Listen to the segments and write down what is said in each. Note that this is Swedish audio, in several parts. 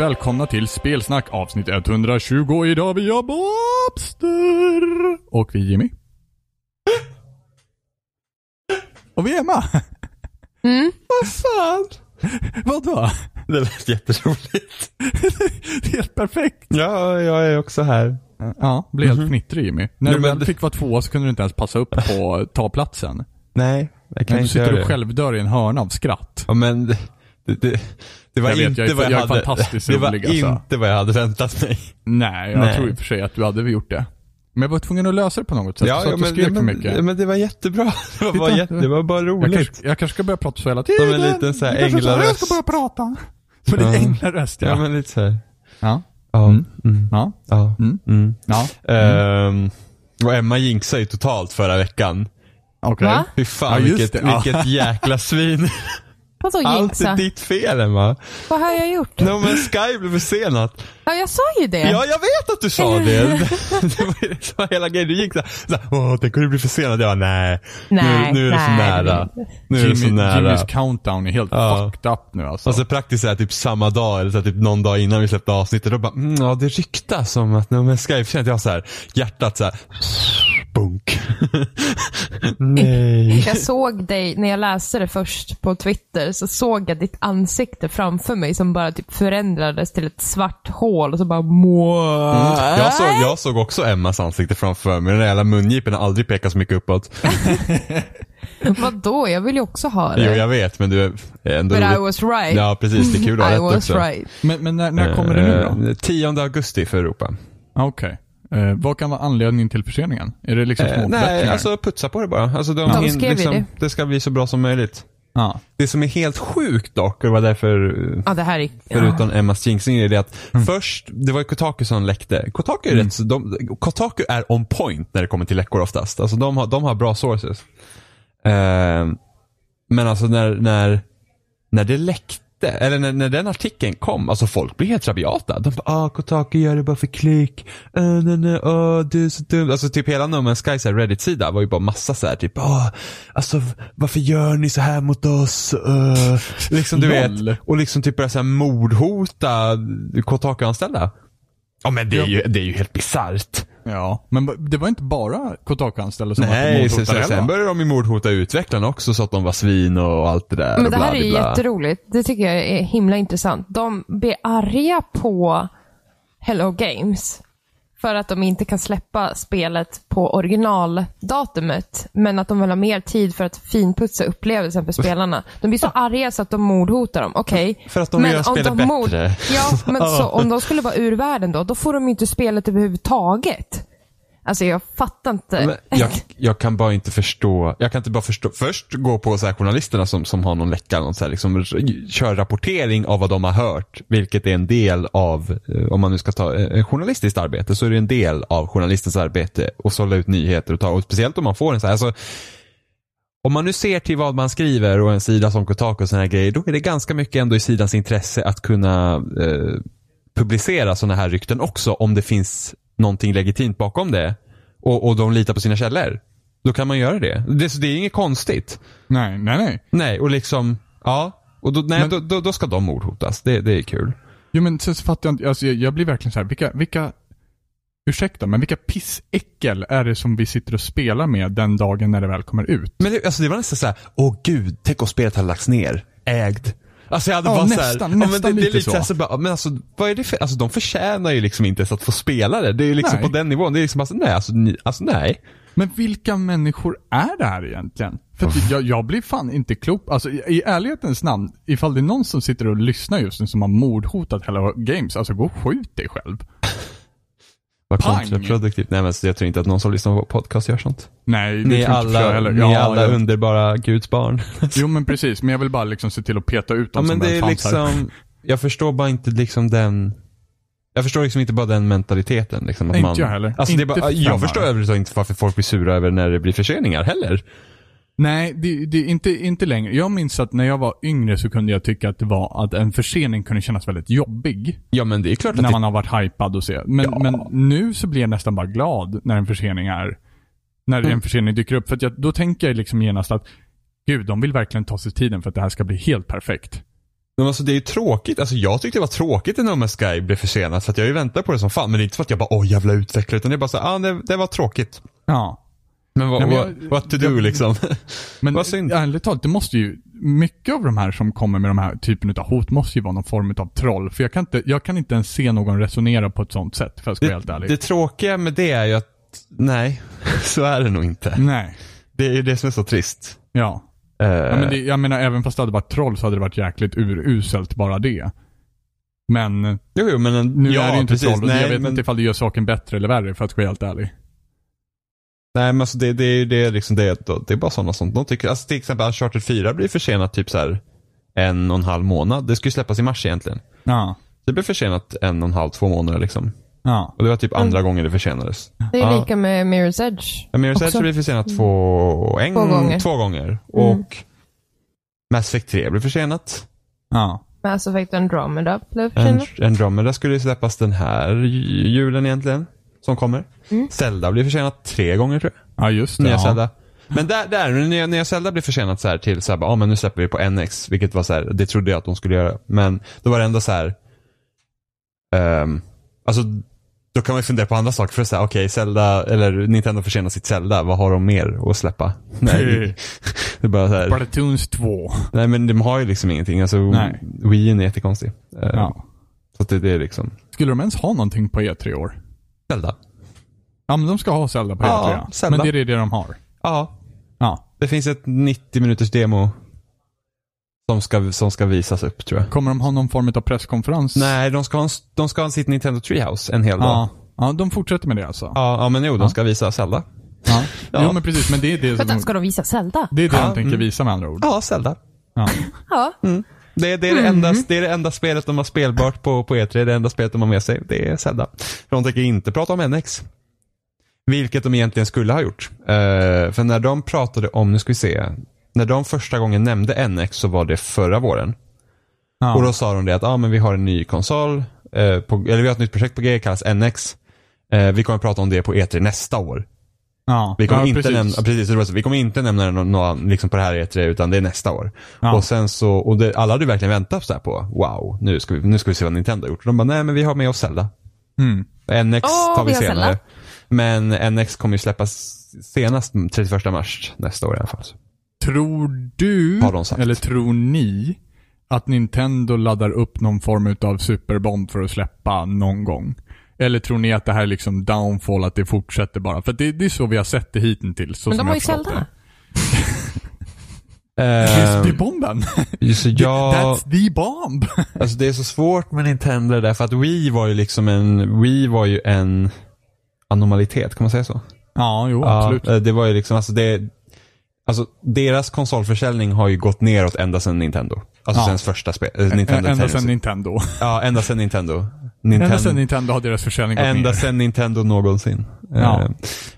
välkomna till Spelsnack avsnitt 120. Idag vi har Bobster. Och vi är Jimmy. Och vi är Emma. Mm. Vad fan? Vadå? Det lät jätteroligt. Helt perfekt. Ja, jag är också här. Ja, blev helt fnittrig Jimmy. När du väl det- fick vara tvåa så kunde du inte ens passa upp på ta platsen. Nej, jag kan Men du inte sitter göra och det. självdör i en hörna av skratt. Ja, men det, var Jag vet, inte jag är- vad jag, jag hade. fantastiskt det var rolig, alltså. inte vad jag hade väntat mig. Nej, jag Nej. tror i och för sig att du hade gjort det. Men jag var tvungen att lösa det på något sätt. Ja, så att ja, du men, skrek ja, för mycket. ja, men det var jättebra. Det var, bara jätte, det var bara Jag, roligt. kanske, jag kanske ska börja prata så hela tiden. Som en liten så här sa, Jag änglaröst. ska börja prata. Som en Ja. liten änglaröst, ja. Ja, men lite så här. Ja. Ja. Mm. Mm. Ja. Ja. Mm. Mm. Ja. Ehm, och Emma jinxade ju totalt förra veckan. Okej. Va? Fy fan vilket, vilket jäkla svin. Vadå Allt är ditt fel Emma. Vad har jag gjort? No men Sky blev försenat. Ja, jag sa ju det. Ja, jag vet att du sa det. det var ju var hela grejen. Du gick såhär, så här, åh, tänk om du blir försenad. Jag bara, nej. Nej, nu, nu är det så nej, nära. Nu är det så Jimmy, nära. Jimmys countdown är helt Ja. fucked up nu alltså. Och så praktiskt såhär, typ samma dag, eller så här, typ någon dag innan vi släppte avsnittet, då bara, mm, ja det ryktas om att, no, men Sky är försenat. Jag har såhär, hjärtat såhär, bunk. nej. Jag såg dig, när jag läste det först på Twitter, så såg jag ditt ansikte framför mig som bara typ förändrades till ett svart hål och så bara. Mm. Jag såg, jag såg också Emmas ansikte framför mig. Den där jävla mungipen har aldrig pekat så mycket uppåt. Vadå? Jag vill ju också ha Jo, det. jag vet, men du är ändå But I was right. Ja, precis. Det är kul att ha rätt was också. right. Men, men när, när kommer det nu då? Eh, 10 augusti för Europa. Okej. Eh, vad kan vara anledningen till förseningen? Är det liksom små Eh, nej, alltså putsa på det bara. Alltså, de, skrev ju liksom, det. det ska bli så bra som möjligt. Ja. Det som är helt sjukt dock, och det var därför, eh, Ja, det här är... förutom Emmas jinxing, är det att Mm. först, det var ju Kotaku som läckte. Kotaku är rätt så, de, Kotaku är on point när det kommer till läckor oftast. Alltså de har, de har bra sources. Eh, men alltså när, när, när det läckte, eller när, när den artikeln kom, alltså folk blev helt rabiata. De bara, ah Kotaku gör det bara för klick. Uh, nej, nej, ah, du är så dum. Alltså typ hela No Man's Sky Reddit-sida var ju bara massa så här, typ, ah, alltså varför gör ni så här mot oss? Uh, liksom du vet. Och liksom typ börja så här mordhota Kotaku-anställda. Ja men det är, ju, det är ju helt bisarrt. Ja. Men det var inte bara Kotaku-anställda som Nej, var sen, sen, mordhotade sen heller, va? började de ju mordhota utvecklarna också så att de var svin och allt det där. Men det här bla, är ju bla, bla. jätteroligt. Det tycker jag är himla intressant. De blir arga på Hello Games för att de inte kan släppa spelet på originaldatumet, men att de vill ha mer tid för att finputsa upplevelsen för spelarna. De blir så arga så att de mordhotar dem. Okej. För att de göra om spelet de mord- bättre. Ja, men så, om de skulle vara ur världen då, då får de ju inte spelet överhuvudtaget. Alltså jag fattar inte. Jag, jag kan bara inte förstå, jag kan inte bara förstå, först gå på så här journalisterna som, som har någon läcka, någon så här, liksom, kör rapportering av vad de har hört, vilket är en del av, eh, om man nu ska ta en journalistiskt arbete, så är det en del av journalistens arbete att sålla ut nyheter och ta, och speciellt om man får en så här, alltså, om man nu ser till vad man skriver och en sida som Kotaku och sådana här grejer, då är det ganska mycket ändå i sidans intresse att kunna eh, publicera sådana här rykten också om det finns någonting legitimt bakom det och, och de litar på sina källor. Då kan man göra det. Det, det är inget konstigt. Nej, nej, nej. Nej, och liksom, ja. Och då, nej, Men- då, då, då ska de mordhotas. Det, det är kul. Jo men sen så fattar jag inte, alltså jag, jag blir verkligen så här, vilka, vilka, ursäkta, men vilka pissäckel är det som vi sitter och spelar med den dagen när det väl kommer ut? Men det, alltså det var nästan så här, åh gud, tänk om spelet hade lagts ner. Ägd. Alltså jag hade Ja, bara nästan, så här, ja, men nästan det, det är lite så. så. Här, så bara, men alltså vad är det för, alltså de förtjänar ju liksom inte ens att få spela det. Det är ju liksom Nej. på den nivån. Det är liksom, alltså nej, alltså, ni, alltså nej. Men vilka människor är det här egentligen? För jag, jag blir fan inte klok. Alltså i, i ärlighetens namn, ifall det är någon som sitter och lyssnar just nu som har mordhotat Hello Games, alltså gå och skjut dig själv. Vad Pang! kontraproduktivt. Nej men så jag tror inte att någon som lyssnar på podcast gör sånt. Nej, det Ni tror inte jag alla, heller. ni är alla ja. underbara Guds barn. Jo men precis, men jag vill bara liksom se till att peta ut Ja dem men som det en är liksom, jag förstår bara inte liksom den jag förstår liksom inte bara den mentaliteten. Liksom, att Inte man, jag heller. Alltså, det Inte bara, jag förstår överhuvudtaget inte varför folk blir sura över när det blir förseningar heller. Nej, det, det är inte, inte längre. Jag minns att när jag var yngre så kunde jag tycka att det var att en försening kunde kännas väldigt jobbig. Ja men det är klart att När det, man har varit hypad och så. Men, Ja. men nu så blir jag nästan bara glad när en försening är när Mm. en försening dyker upp. För jag, då tänker jag liksom genast att gud, de vill verkligen ta sig tiden för att det här ska bli helt perfekt. Men alltså det är ju tråkigt. Alltså jag tyckte det var tråkigt när No Man's Sky blev försenat för att jag ju väntat på det som fan. Men det är inte för att jag bara åh jävla utvecklare utan det är bara så ah, det, det var tråkigt. Ja. Men vad, Nej, men jag- what to do jag- liksom. Men Vad synd. ärligt talat, det måste ju, mycket av de här som kommer med de här typen av hot måste ju vara någon form av troll. För jag kan inte, jag kan inte ens se någon resonera på ett sånt sätt, för att vara helt Det, ärlig. det tråkiga med det är ju att nej, så är det nog inte. Nej. Det är ju det som är så trist. Ja. Eh, ja men det, jag menar, även fast det hade varit troll så hade det varit jäkligt uruselt bara det. Men jo, jo, men en, nu ja, är det ju inte precis. troll nej, jag vet men, inte ifall det gör saken bättre eller värre för att vara helt ärlig. Nej men alltså det, det, är ju- det är liksom det, det är bara sådana som de tycker, alltså till exempel Uncharted 4 blir försenat typ så här en och en halv månad. Det skulle ju släppas i mars egentligen. Ja. Det blev försenat en och en halv, två månader liksom. Ja. Och det var typ andra gången det försenades. Det är Ja. lika med Mirror's Edge. Ja, Mirror's Edge blev försenat två, en, Två gånger. Två gånger. Och Mass Effect 3 blev försenat. Ja. Mass Effect Andromeda blev En, försenat. Andromeda skulle ju släppas den här ju- julen egentligen. Som kommer. Mm. Zelda blev försenat tre gånger tror jag. Ja, just det. Nya ja. Zelda. Men där, där nya, nya Zelda blev försenat så här till så här, ah, men nu släpper vi på NX. Vilket var så här, det trodde jag att de skulle göra. Men då var det ändå så här. ehm, alltså, då kan man ju fundera på andra saker. För att säga, okej, Zelda, eller Nintendo försenar sitt Zelda. Vad har de mer att släppa? Nej, det är bara så här. Splatoons 2. Nej men de har ju liksom ingenting. Alltså, Nej. Wii är jättekonstig. Eh, Ja. Så att det, det är liksom Skulle de ens ha någonting på E3 i år? Zelda. Ja, men de ska ha Zelda på Ja, E3 ja. Men det är det de har. Ja, Ja. det finns ett 90 minuters demo som ska, som ska visas upp tror jag. Kommer de ha någon form av presskonferens? Nej, de ska ha, en, de ska ha sitt Nintendo Treehouse en hel dag. Ja. Ja, de fortsätter med det alltså. Ja, ja men jo, de ska visa Zelda. Ja. Ja. Jo, men precis. Men det är det som Vänta, de, ska de visa Zelda? det är det Ja, de tänker mm. visa med andra ord. Ja, Zelda. Ja. Ja. Det, det, är det, enda, det är det enda spelet de har spelbart på, på E3, det enda spelet de har med sig. Det är Zelda. För de tänker inte prata om NX. Vilket de egentligen skulle ha gjort. Eh, för när de pratade om, nu ska vi se, när de första gången nämnde NX så var det förra våren. Ja. Och då sa de det att ah, men vi har en ny konsol, eh, på, eller vi har ett nytt projekt på G, kallas NX. Eh, vi kommer att prata om det på E3 nästa år. ja. Vi kommer, ja, inte, precis. nämna, precis, det var så. vi kommer inte nämna det nå- nå- liksom på det här E3 utan det är nästa år. Ja. Och sen så, och det, alla hade verkligen väntat så här på, wow, nu ska, vi, nu ska vi se vad Nintendo har gjort. Och de bara, nej men vi har med oss Zelda. Mm. NX Åh, tar vi vi senare. Zelda. Men NX kommer ju släppas senast 31 mars nästa år i alla fall. Tror du, eller tror ni, att Nintendo laddar upp någon form av superbomb för att släppa någon gång? Eller tror ni att det här är liksom downfall, att det fortsätter bara? För det, det är så vi har sett det hittills. Så Men de har ju Zelda. Det, Eh, jag, That's the bomb. Alltså det är så svårt med Nintendo därför att Wii var ju liksom en, Wii var ju en anomalitet, kan man säga så? ja, jo, absolut. eh, det var ju liksom, alltså det, alltså deras konsolförsäljning har ju gått neråt ända sedan Nintendo. Alltså Ja. sen första spel, äh, Nintendo Ända sedan Nintendo. Ja, ända sedan Nintendo. Ända Nintendo sedan Nintendo har deras försäljning gått Ända sedan Nintendo någonsin. Ja. Eh,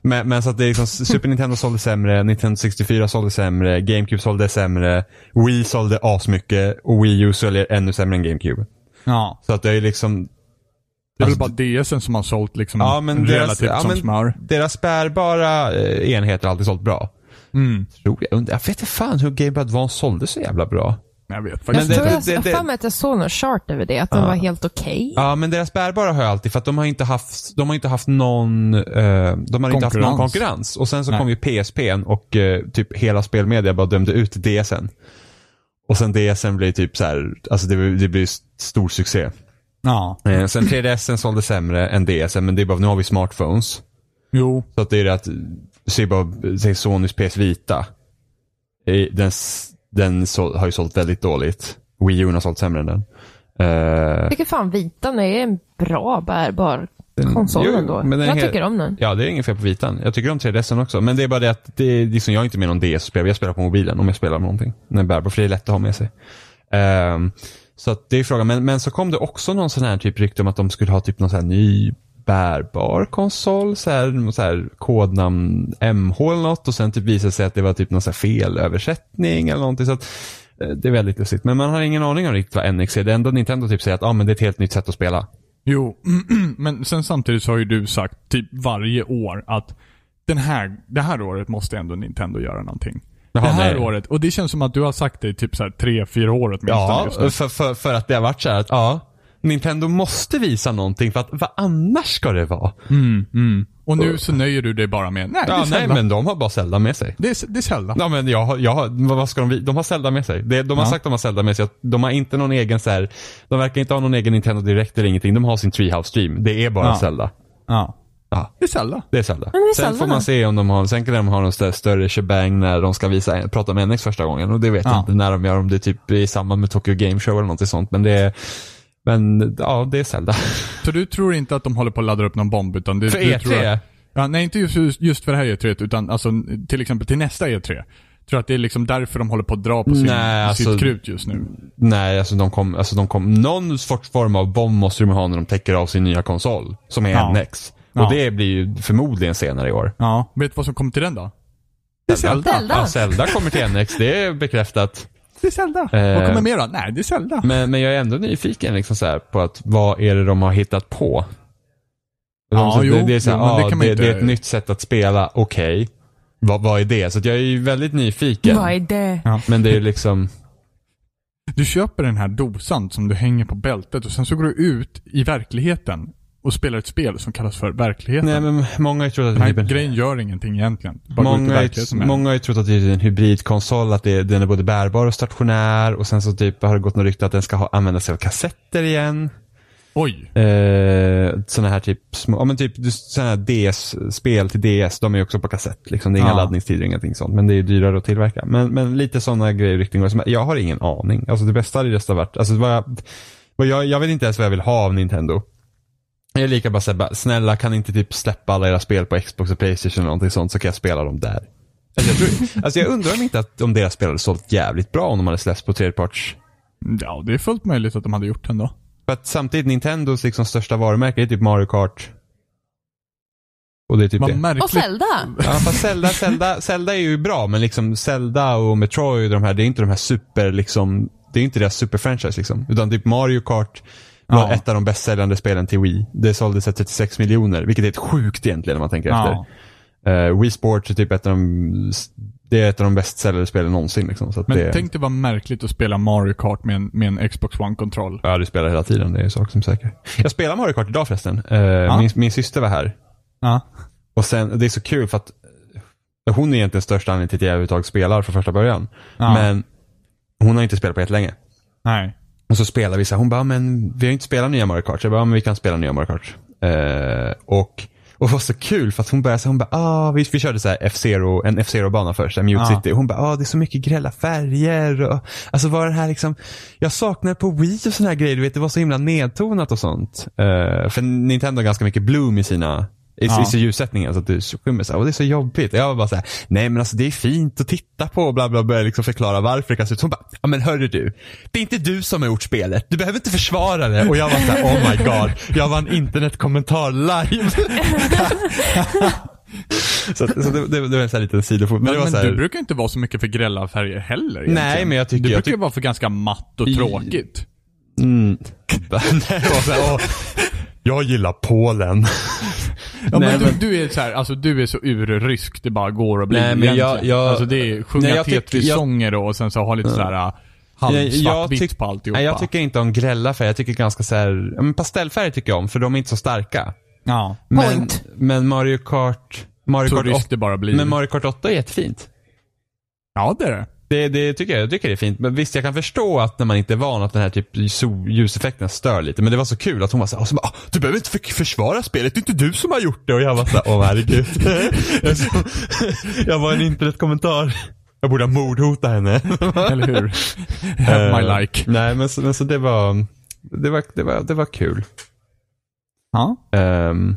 Men, men så att det är liksom, Super Nintendo sålde sämre, Nintendo 64 sålde sämre, GameCube sålde sämre, Wii sålde asmycket och Wii U säljer ännu sämre än GameCube. Ja. Så att det är liksom, Det är Alltså, väl bara DSen som har sålt liksom ja men deras, relativt ja, som men smör. deras bärbara eh, enheter har alltid sålt bra. Mm. Tror jag. Jag vet inte fan hur Game Boy Advance sålde så jävla bra. Jag vet Men faktiskt Jag inte. jag det- har det- för mig att jag såg någon chart över det, att den Ja. var helt okej. Ja, men deras bärbara har jag alltid, för att de har inte haft, de har inte haft någon, eh, de har inte haft någon Konkurrens. Och sen så Nej. kom ju PSPn och eh, typ hela spelmedia bara dömde ut DSen. Och sen DSen blev typ så här, alltså det, det blev stor succé. Ja. Eh, sen 3DSen sålde sämre än DSen, men det är bara, nu har vi smartphones. Jo. Så att det är det att, se bara, Sonys PS Vita. Den, den så, har ju sålt väldigt dåligt. Wii U har sålt sämre än den. Eh, Jag tycker fan Vitan är en bra bärbar konsol jo, ändå. men den är Jag helt- tycker om den. Ja, det är inget fel på vitan. Jag tycker om 3DSen också. Men det är bara det att det är liksom, jag är inte med någon DS-spel. Jag spelar på mobilen om jag spelar med någonting. När bärbar, för det är lätt att ha med sig. Ehm, så att det är frågan. Men, men så kom det också någon sån här typ rykte om att de skulle ha typ någon sån här ny bärbar konsol. Så här, så här kodnamn MH eller något. Och sen typ visade det sig att det var typ någon så här felöversättning eller någonting. Så att, eh, det är väldigt lustigt. Men man har ingen aning om riktigt vad NX är. Det enda Nintendo typ säger att ah, men det är ett helt nytt sätt att spela. Jo, men sen samtidigt så har ju du sagt typ varje år att den här, det här året måste ändå Nintendo göra någonting. Jaha, det här nej. året. Och det känns som att du har sagt det i typ så här tre, fyra år åtminstone Ja, just nu. för, för, för att det har varit så här att ja, Nintendo måste visa någonting för att vad annars ska det vara? Mm, mm. Och nu så nöjer du dig bara med, nej det är Ja, nej men de har bara Zelda med sig. Det, är, det är Zelda. Ja men jag, har- jag, har- vad ska de, de har Zelda med sig. Det, de har Ja. sagt att de har Zelda med sig. De har inte någon egen så här, de verkar inte ha någon egen Nintendo Direct eller ingenting. De har sin Treehouse Stream. Det är bara Ja. Zelda. Ja. Ja, Det är Zelda. det är Zelda. det är sen Zelda får man se om de har, sen kan de ha någon större, större shebang när de ska visa, prata om NX första gången. Och det vet jag Ja. inte när de gör, om det är typ i samband med Tokyo Game Show eller något sånt. Men det är, men ja, det är Zelda. Så du tror inte att de håller på att ladda upp någon bomb utan du, För du E3? Tror att, ja, nej, inte just, just för det här E3 utan alltså till exempel till nästa E3. Tror du att det är liksom därför de håller på att dra på sin, Nej, alltså- sitt krut just nu? Nej, alltså de kom, alltså de kom, någon sorts form av bomb måste de ha när de täcker av sin nya konsol. Som är Ja. NX. Ja. Och det blir ju förmodligen senare i år. Ja. Vet du vad som kommer till den då? Det är Zelda. Zelda. Ja, Zelda kommer till NX, det är bekräftat. Det är Zelda. Eh. Vad kommer mer då? Nej, det är Zelda. Men, men jag är ändå nyfiken liksom så här på att vad är det de har hittat på? De, Ja, så jo, det, det, är så här, jo, det ja, kan man det, inte- det är ett nytt sätt att spela, okej. Vad, vad är det? Så att jag är ju väldigt nyfiken. Vad är det? Men det är liksom, Du köper den här dosan som du hänger på bältet och sen så går du ut i verkligheten och spelar ett spel som kallas för verkligheten. nej men många har ju trott att Den är här en grejen gör ingenting egentligen. Bara Många, den. många har ju trott att det är en hybridkonsol, att det, den är både bärbar och stationär och sen så typ har det gått något rykte att den ska ha, använda sig av kassetter igen. Oj. Eh, sådana här typ små, ja men typ sådana här DS-spel till DS, de är ju också på kassett liksom. Det är inga Ja. laddningstider, ingenting sånt. Men det är ju dyrare att tillverka. Men, men lite sådana grejer som- Jag har ingen aning. Alltså det bästa hade ju nästan varit, alltså vad jag, vad jag, jag vet inte ens vad jag vill ha av Nintendo. Jag är lika bara säga, bara, snälla kan inte typ släppa alla era spel på Xbox och Playstation eller någonting sånt så kan jag spela dem där. Alltså jag, tror, alltså jag undrar om inte att om deras spel hade sålt jävligt bra om de hade släppts på tredjeparts Ja, det är fullt möjligt att de hade gjort den då. för att samtidigt Nintendos liksom största varumärke är typ Mario Kart. Och det är typ Vad det. märkligt. Och Zelda. Ja fast Zelda, Zelda, Zelda är ju bra men liksom Zelda och Metroid och de här, det är inte de här super liksom, det är inte deras super-franchise liksom. Utan typ Mario Kart var Ja. ett av de bäst säljande spelen till Wii. Det såldes till 36 miljoner, vilket är ett sjukt egentligen när man tänker Ja. efter. Uh, Wii Sports är typ ett av de, det är ett av de bäst säljande spelen någonsin liksom. Så Men det, tänk dig vad märkligt att spela Mario Kart med en, med en Xbox One-kontroll. Ja, du spelar hela tiden, det är en sak som är säker. Jag spelar Mario Kart idag förresten. Eh, min, min syster var här. Ja. Och sen, det är så kul för att eh, hon är egentligen största anledningen till att jag överhuvudtaget spelar från första början. Ja. Men hon har inte spelat på jättelänge. Nej. Och så spelar vi så här, hon bara, men vi har inte spelat nya Mario Kart. Jag bara, men vi kan spela nya Mario Kart. Eh, och, och det var så kul för att hon började så här, hon bara, ah, vi, vi körde så här F-Zero, en F-Zero-bana först, en Mute Ja. City. Hon bara, ah, det är så mycket grälla färger och, alltså var det här liksom, jag saknar på Wii och sådana här grejer, du vet, det var så himla nedtonat och sånt. Eh, för Nintendo har ganska mycket bloom i sina i, Ja. i ljussättningen så att det skymmer så här, och det är så jobbigt. Jag var bara så här, nej men alltså det är fint att titta på och bla bla bla, liksom förklara varför det kan se ut så. Hon bara, ja men hörru du, det är inte du som har gjort spelet. Du behöver inte försvara det. Och jag var så här, oh my god, jag var en internetkommentar live. så så det, det, det var en sån här liten sidofot. Men, Men, men här, du brukar inte vara så mycket för grälla färger heller egentligen. Nej, men jag tycker- Du jag brukar tyck- vara för ganska matt och tråkigt. mm, så här, åh, jag gillar Polen. Ja, Nej, men du, men- du är så här, alltså du är så urrysk det bara går att bli Nej, men jag- egentligen. jag- Alltså det är sjunga Nej, jag Tetris-sånger och sen så ha lite så här äh, halvsvart-vitt tyck- på alltihopa. nej, jag tycker inte om grälla färger. Jag tycker ganska så här, men pastellfärger tycker jag om för de är inte så starka. Ja. Men, Point. men Mario Kart, Mario Kart rysk 8, det bara blir. men Mario Kart 8 är jättefint. Ja, det är det. Det, det tycker jag, jag tycker det är fint. Men visst, jag kan förstå att när man inte är van att den här typ ljuseffekten stör lite. Men det var så kul att hon var så, här, och så bara, "Ah, du behöver inte för, försvara spelet, det är inte du som har gjort det. Och jag var så här, åh herregud. Jag var en internetkommentar. Jag borde ha mordhota henne. Eller hur? Have my Eh, like. Nej, men så, men så det var, det var, det var, det var kul. Ja. Ehm,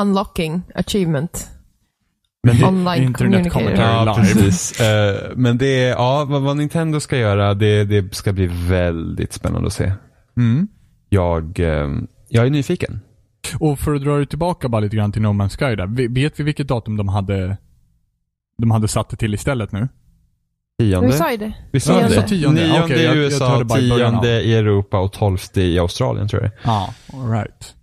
Unlocking achievement. Men det, Online Internet commentary. Ja, live. precis. Eh, men det, är- ja, vad, vad Nintendo ska göra, det, det ska bli väldigt spännande att se. Mm. Jag, ehm, jag är nyfiken. Och för att dra det tillbaka bara lite grann till No Man's Sky där. Vet vi vilket datum de hade de hade satt det till istället nu? Tionde? Vi sa ju det. Vi sa Tionde. det. Tionde. Nionde Okej, i jag- jag USA, början av. tionde i Europa och tolfte i Australien tror jag Ja, alright.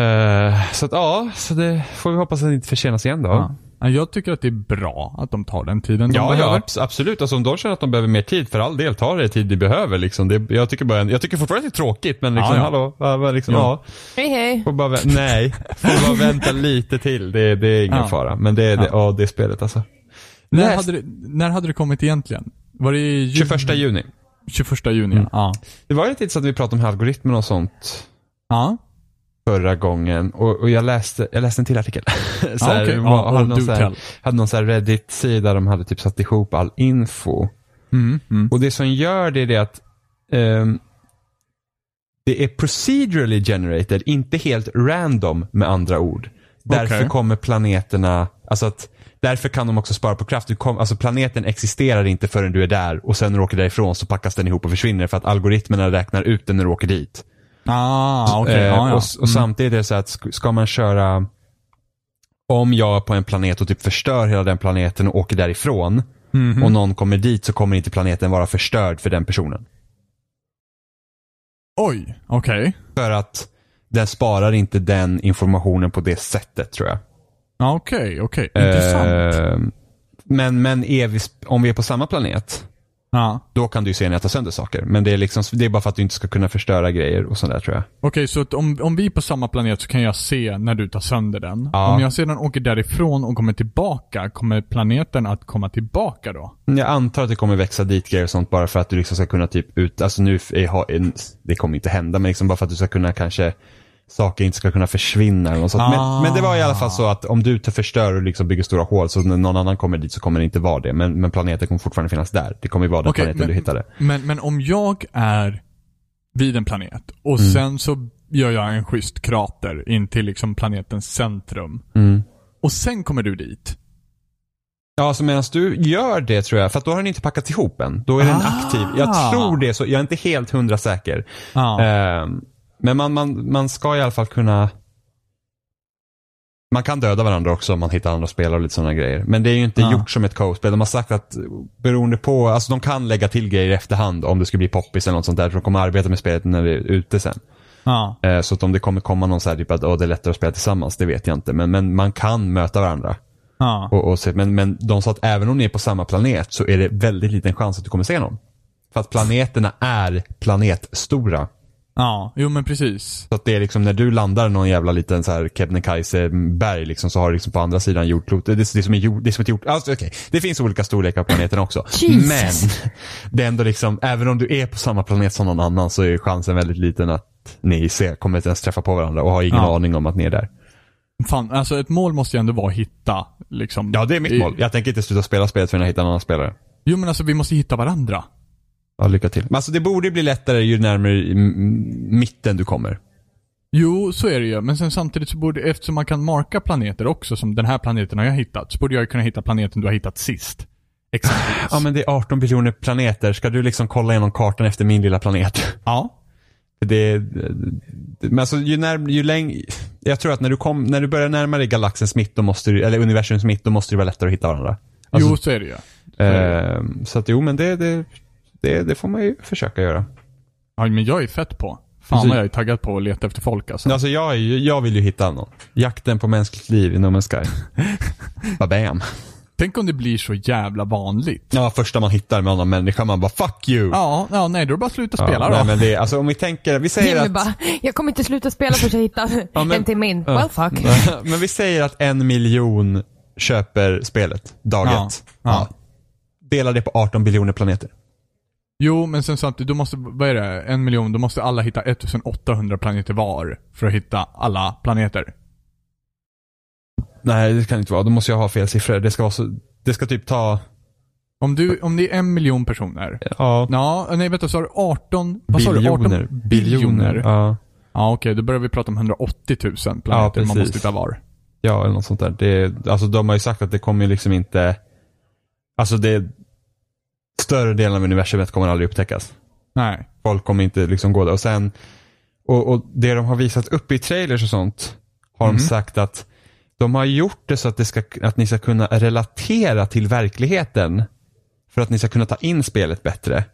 Eh, Så att ja, så det får vi hoppas att det inte försenas igen då. Ja. Ja, Jag tycker att det är bra att de tar den tiden de Ja, behöver. ja abs- absolut. Alltså om de känner att de behöver mer tid, för all del, ta det tid de behöver. Liksom. Det, jag, tycker bara, jag tycker fortfarande att det är tråkigt, men liksom, Ja, ja. hallå, liksom, Ja. ja. Hej hej. Får bara, nej, får bara vänta lite till. Det, det är ingen Ja. fara. Men det är det, ja. det är spelet alltså. När, Näst- hade det, när hade det kommit egentligen? Var det i juni? 21 juni. 21 juni, Mm. ja. Det var lite intressant att vi pratade om algoritmer och sånt Ja. Förra gången. Och, och jag, läste, jag läste en till artikel. så här, okej. var- Ja, hade, någon så här, hade någon så Reddit-sida de hade typ satt ihop all info. Mm, mm. Och det som gör det är det att ehm, det är procedurally generated, inte helt random med andra ord. Därför Okej. kommer planeterna, alltså att Därför kan de också spara på kraft. Du kom, alltså planeten existerar inte förrän du är där och sen när du åker därifrån så packas den ihop och försvinner för att algoritmerna räknar ut den när du åker dit. Ah, okej. Eh, ja, ja. Och, och samtidigt är det så att sk- ska man köra om jag är på en planet och typ förstör hela den planeten och åker därifrån Mhm. och någon kommer dit så kommer inte planeten vara förstörd för den personen. Oj, okej. För att den sparar inte den informationen på det sättet tror jag. Ja, okej, okej. Intressant. Eh, men men är vi, om vi är på samma planet, Ja. då kan du ju se när jag tar sönder saker. Men det är, liksom, det är bara för att du inte ska kunna förstöra grejer och sådär tror jag. Okej, så att om, om vi är på samma planet så kan jag se när du tar sönder den. Ja. Om jag sedan åker därifrån och kommer tillbaka, kommer planeten att komma tillbaka då? Jag antar att det kommer växa dit grejer och sånt bara för att du liksom ska kunna typ ut, alltså nu är, det kommer inte hända, men liksom bara för att du ska kunna kanske saker inte ska kunna försvinna eller något. Ah. Men, men det var i alla fall så att om du tar förstör och liksom bygger stora hål så när någon annan kommer dit så kommer det inte vara det. Men, men planeten kommer fortfarande finnas där. Det kommer ju vara den Okej, planeten men- du hittade. Men, men om jag är vid en planet och Mm. sen så gör jag en schysst krater in till liksom planetens centrum. Mm. Och sen kommer du dit. Ja, så medan du gör det tror jag, för då har den inte packat ihop än. Då är den Ah. aktiv. Jag tror det, så jag är inte helt hundra säker. Ja. Ehm, men man, man, man ska i alla fall kunna man kan döda varandra också om man hittar andra spelare och lite sådana grejer. Men det är ju inte Ja. gjort som ett co-spel. De har sagt att beroende på, alltså de kan lägga till grejer i efterhand om det skulle bli poppis eller något sånt där. För de kommer arbeta med spelet när det är ute sen. ja. Eh, så att om det kommer komma någon så här typ att åh, det är lättare att spela tillsammans, det vet jag inte. Men, men man kan möta varandra. Ja. Och, och se, men, men de sa att även om ni är på samma planet så är det väldigt liten chans att du kommer se någon. För att planeterna är planetstora. Ja, jo men precis. Så att det är liksom när du landar någon jävla liten så här Kebnekaise-berg liksom, så har du liksom på andra sidan jordklotet, det, det, är som jord, det är som ett jord, alltså, okej. Det finns olika storlekar på planeterna också. Jesus. Men det är ändå liksom, även om du är på samma planet som någon annan så är chansen väldigt liten att ni ser, kommer inte ens träffa på varandra och har ingen Ja. aning om att ni är där. Fan, alltså ett mål måste ju ändå vara att hitta liksom. Ja, det är mitt i- mål. Jag tänker inte sluta spela spelet förrän jag hittar en annan spelare. Jo men alltså vi måste hitta varandra. Ja, lycka till. Men alltså det borde bli lättare ju närmare mitten du kommer. Jo, så är det ju. Men sen samtidigt så borde, eftersom man kan marka planeter också, som den här planeten har jag hittat, så borde jag kunna hitta planeten du har hittat sist. Exempelvis. Ja men det är 18 biljoner planeter. Ska du liksom kolla igenom kartan efter min lilla planet? ja. Det, det, men alltså ju, när, ju längre, jag tror att när du, kom, när du börjar närma dig galaxens mitt, då måste du, eller universums mitt, då måste det vara lättare att hitta varandra. Alltså, jo, så är det ju. Så är det. eh, så att jo, men det, det, det, det får man ju försöka göra. Ja, men jag är fett på. Fan vad jag är taggad på att leta efter folk alltså. Alltså jag, är ju- jag vill ju hitta någon. Jakten på mänskligt liv i No Man's Sky. Babam. Tänk om det blir så jävla vanligt. Ja, första man hittar med annan människa, man bara fuck you. Ja, ja nej då är det bara att sluta Ja, spela nej, då. men det, alltså om vi tänker, vi säger Jimmy att... bara, jag kommer inte sluta spela förrän jag hittar Ja, men- en till min. Ja. Well fuck. Men vi säger att en miljon köper spelet dag Ja, ett. ja. Dela det på 18 biljoner planeter. Jo, men sen samtidigt, då måste, vad är det? En miljon, då måste alla hitta 1800 planeter var för att hitta alla planeter. Nej, det kan inte vara. Då måste jag ha fel siffror. Det ska vara så, det ska typ ta, Om du, om det är en miljon personer. ja, Ja, nej vänta, har du 18, vad sa du? 18 biljoner. biljoner? Ja, Ja. okej, då börjar vi prata om 180 000 planeter Ja, man måste hitta var. ja, eller något sånt där. Det, alltså de har ju sagt att det kommer liksom inte, alltså det, större delen av universumet kommer aldrig upptäckas. Nej. Folk kommer inte liksom gå där. Och sen, och, och det de har visat upp i trailers och sånt, har Mhm. de sagt att de har gjort det så att, det ska, att ni ska kunna relatera till verkligheten. För att ni ska kunna ta in spelet bättre.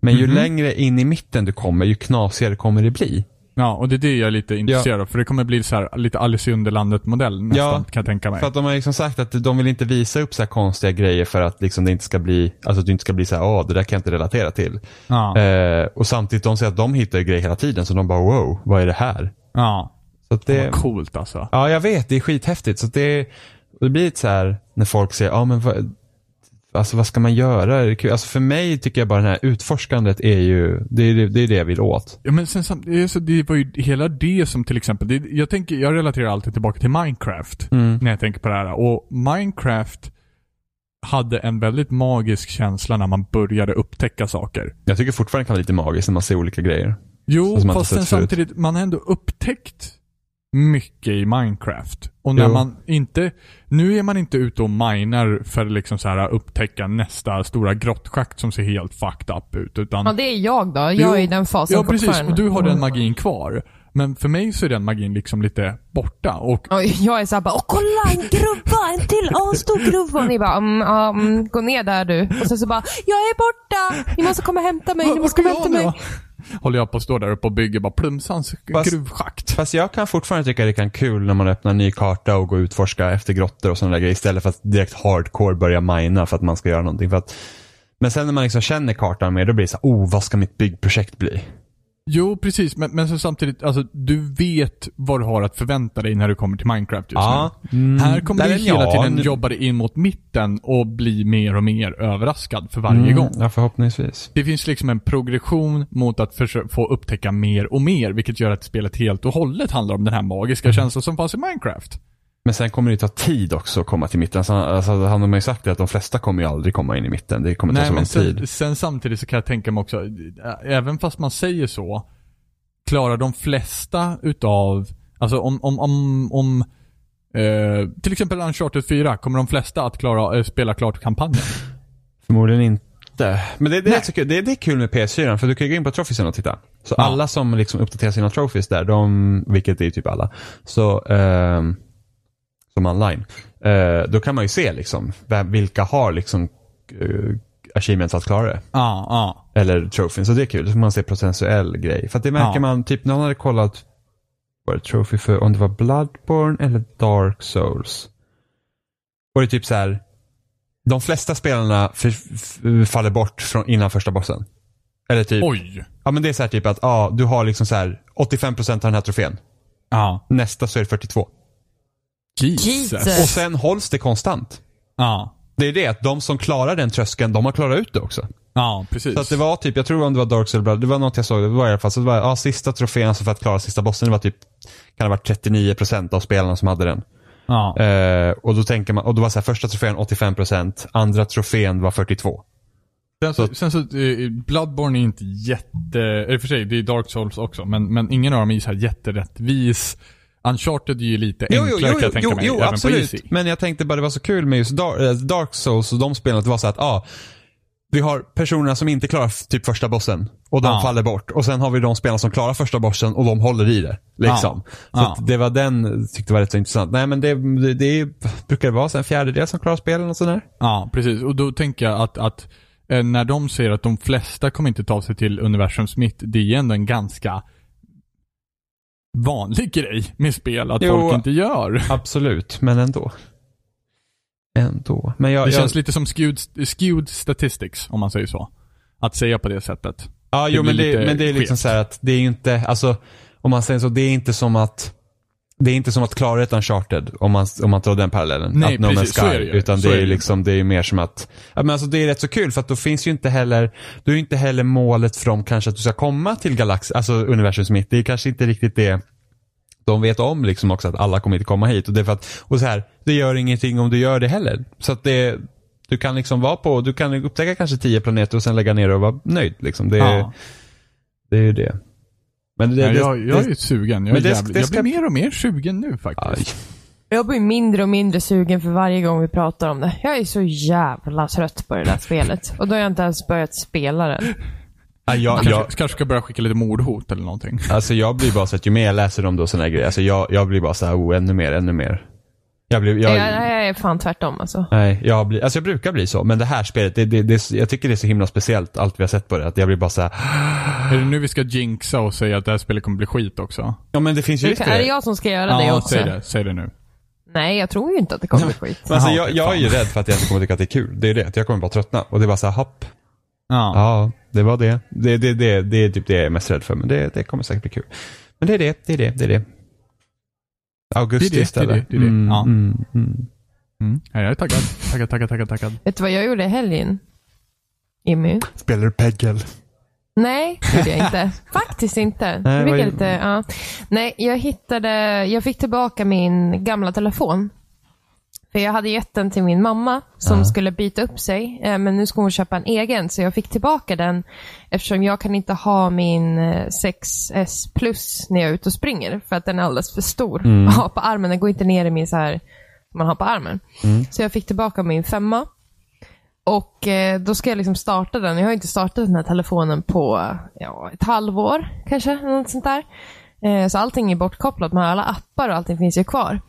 Men ju Mhm. längre in i mitten du kommer, ju knasigare kommer det bli. Ja, och det är det jag är lite intresserad av. För det kommer bli så här lite Alice i Underlandet-modell nästan, Ja, kan jag tänka mig. För att de har liksom sagt att de vill inte visa upp så här konstiga grejer för att liksom det inte ska bli, alltså att du inte ska bli så här, åh det där kan jag inte relatera till. Ja, Eh, och samtidigt de säger att de hittar grejer hela tiden så de bara wow, vad är det här? ja. Så Det det, var coolt alltså. ja jag vet, det är skithäftigt. Så det, det blir lite så här när folk säger, ja men vad, alltså vad ska man göra? Alltså för mig tycker jag bara det här utforskandet är ju, det är det, det, är det jag vill åt. Ja men sen så, det var ju hela det som till exempel, det, jag tänker, jag relaterar alltid tillbaka till Minecraft. När jag tänker på det här. Och Minecraft hade en väldigt magisk känsla när man började upptäcka saker. Jag tycker fortfarande det kan vara lite magiskt när man ser olika grejer. Jo, inte fast sen samtidigt, man har ändå upptäckt mycket i Minecraft. Och när Jo. man inte, nu är man inte ute och minar för att liksom så här upptäcka nästa stora grottschakt som ser helt fucked up ut. Utan, Ja, det är jag då. Jag Jo, är i den fasen Ja, precis. Och du har den magin kvar. Men för mig så är den magin liksom lite borta. Och Och jag är såhär bara, åh kolla en gruva, en till asstor gruva. Och ni bara, mm, mm, gå ner där du. Och sen så bara, jag är borta! Ni måste komma och hämta mig, ni måste komma och hämta mig. Håller jag på att stå där uppe och bygger bara plumsans Fast- gruvschakt. Fast jag kan fortfarande tycka det kan kul när man öppnar en ny karta och går och utforska efter grottor och sådana grejer istället för att direkt hardcore börja mina för att man ska göra någonting. För att, men sen när man liksom känner kartan mer, då blir det så här, oh vad ska mitt byggprojekt bli? Jo, precis. Men, men så samtidigt, alltså du vet vad du har att förvänta dig när du kommer till Minecraft just nu. Här kommer Där du hela jag. tiden jobba dig in mot mitten och bli mer och mer överraskad för varje gång. Ja, förhoppningsvis. Det finns liksom en progression mot att få upptäcka mer och mer, vilket gör att spelet helt och hållet handlar om den här magiska känslan som fanns i Minecraft. Men sen kommer det ta tid också att komma till mitten. Alltså, alltså, han har man ju sagt det att de flesta kommer ju aldrig komma in i mitten. Det kommer ta Nej, så men lång tid. sen, sen samtidigt så kan jag tänka mig också, även fast man säger så, klarar de flesta utav, alltså om, om, om, om eh, till exempel Uncharted 4, kommer de flesta att klara, eh, spela klart kampanjen? Förmodligen inte. Men det, det, är så kul. det, det är kul med PS4 för du kan ju gå in på trofésen och titta. Så Ja. alla som liksom uppdaterar sina trophies där, de, vilket är ju typ alla, så, ehm, som online, eh, då kan man ju se liksom vem, vilka har liksom uh, achievements att klara det. Ja, ja. Eller trofén, så det är kul. Så får man se procentuell grej. För att det märker Ja. man, typ någon hade kollat, var det trophy för, om det var Bloodborne eller Dark Souls. Och det är typ så här. de flesta spelarna faller bort från innan första bossen. Eller typ, Oj. ja men det är så här typ att, ja du har liksom så här 85% av den här trofén. Ja. Nästa så är det 42. Jesus. Jesus. Och sen hålls det konstant. Ja. Det är det, att de som klarar den tröskeln, de har klarat ut det också. Ja, precis. Så att det var typ, jag tror om det var Dark Souls, det var något jag såg, det var i alla fall, så det var, ja, sista trofén alltså för att klara sista bossen, det var typ, kan det ha varit 39% av spelarna som hade den. ja. Eh, och då tänker man, och då var så här, första trofén 85%, andra trofén var 42. Sen så, sen så eh, Bloodborne är inte jätte, i och för sig det är Dark Souls också, men, men ingen av dem är så här jätterättvis. Uncharted är ju lite enklare kan jag tänka mig, även på Easy. Men jag tänkte bara det var så kul med just Dark, eh, Dark Souls och de spelen, att det var så att, ah, vi har personerna som inte klarar typ första bossen och de Ja. faller bort. Och sen har vi de spelarna som klarar första bossen och de håller i det. Liksom. Ja. Så att det var den, tyckte var rätt så intressant. Nej men det, det, det brukar det vara så en fjärdedel som klarar spelen och sådär? Ja, precis. Och då tänker jag att, att eh, när de säger att de flesta kommer inte ta sig till universums mitt, det är ändå en ganska vanlig grej med spel att Jo. folk inte gör. Absolut, men ändå. Ändå. Men jag, Det jag, känns lite som skewed, skewed statistics, om man säger så. Att säga på det sättet. Ja, Det jo, men det, men det är liksom skevt. så här att det är ju inte, alltså om man säger så, det är inte som att det är inte som att klara ett Uncharted om man, om man tar den parallellen. Nej, att No precis, så är Sky. det ju. Utan Så det är är, det liksom, det är mer som att, ja, men alltså det är rätt så kul för att då finns ju inte heller, då är inte heller målet dem kanske att du ska komma till galax, alltså universums mitt. Det är kanske inte riktigt det de vet om liksom också att alla kommer inte komma hit. Och det är för att, och så här, det gör ingenting om du gör det heller. Så att det, du kan liksom vara på, du kan upptäcka kanske tio planeter och sen lägga ner och vara nöjd liksom. Det, Ja. det är ju det. Men det, Ja, det, jag, jag är ju sugen. Jag, men är det- jävligt, det jag ska- blir mer och mer sugen nu aj, faktiskt. Jag blir mindre och mindre sugen för varje gång vi pratar om det. Jag är så jävla trött på det där spelet. Och då har jag inte ens börjat spela det. aj, jag, Kanske, jag, kanske ska börja skicka lite mordhot eller någonting. alltså jag blir bara så att ju mer jag läser om det och sådana grejer, alltså jag, jag blir bara så här, oh, ännu mer, ännu mer. Jag, blev, Jag, jag, jag är fan tvärtom alltså. nej, jag, blir, alltså jag brukar bli så, men det här spelet, det, det, det, jag tycker det är så himla speciellt allt vi har sett på det. Att jag blir bara så här, Är det nu vi ska jinxa och säga att det här spelet kommer bli skit också? ja men det finns ju Det risk är det det. jag som ska göra det Ja, också? säg det. Säg det nu. Nej, jag tror ju inte att det kommer bli skit. Men alltså, jag, jag är ju rädd för att jag inte kommer tycka att det är kul. Det är det, jag kommer bara tröttna. Och det är bara så här, hopp. Ja. Ja, det var det. Det, det, det, det är typ det jag är mest rädd för, men det, det kommer säkert bli kul. Men det är det, det är det, det är det. Augusti Det är det, istället. det är det, det är det. Mm, Ja. mm, mm. Mm. Ja, jag är taggad. Taggad, taggad, taggad, taggad. Vet du vad jag gjorde i helgen? Jimmy? Spelar du Peggle? Nej, det gjorde jag inte. Faktiskt inte. Nej, jag lite, ja. Nej, jag hittade, jag fick tillbaka min gamla telefon. För jag hade gett den till min mamma som Ja. skulle byta upp sig. eh, Men nu ska hon köpa en egen, så jag fick tillbaka den. Eftersom jag kan inte ha min eh, 6S plus när jag är ute och springer. För att den är alldeles för stor Mm. att ha på armen. Den går inte ner i min så här, som man har på armen. Mm. Så jag fick tillbaka min femma. Och eh, då ska jag liksom starta den. Jag har inte startat den här telefonen på ja, ett halvår kanske. Något sånt där. Eh, så allting är bortkopplat. Men alla appar och allting finns ju kvar.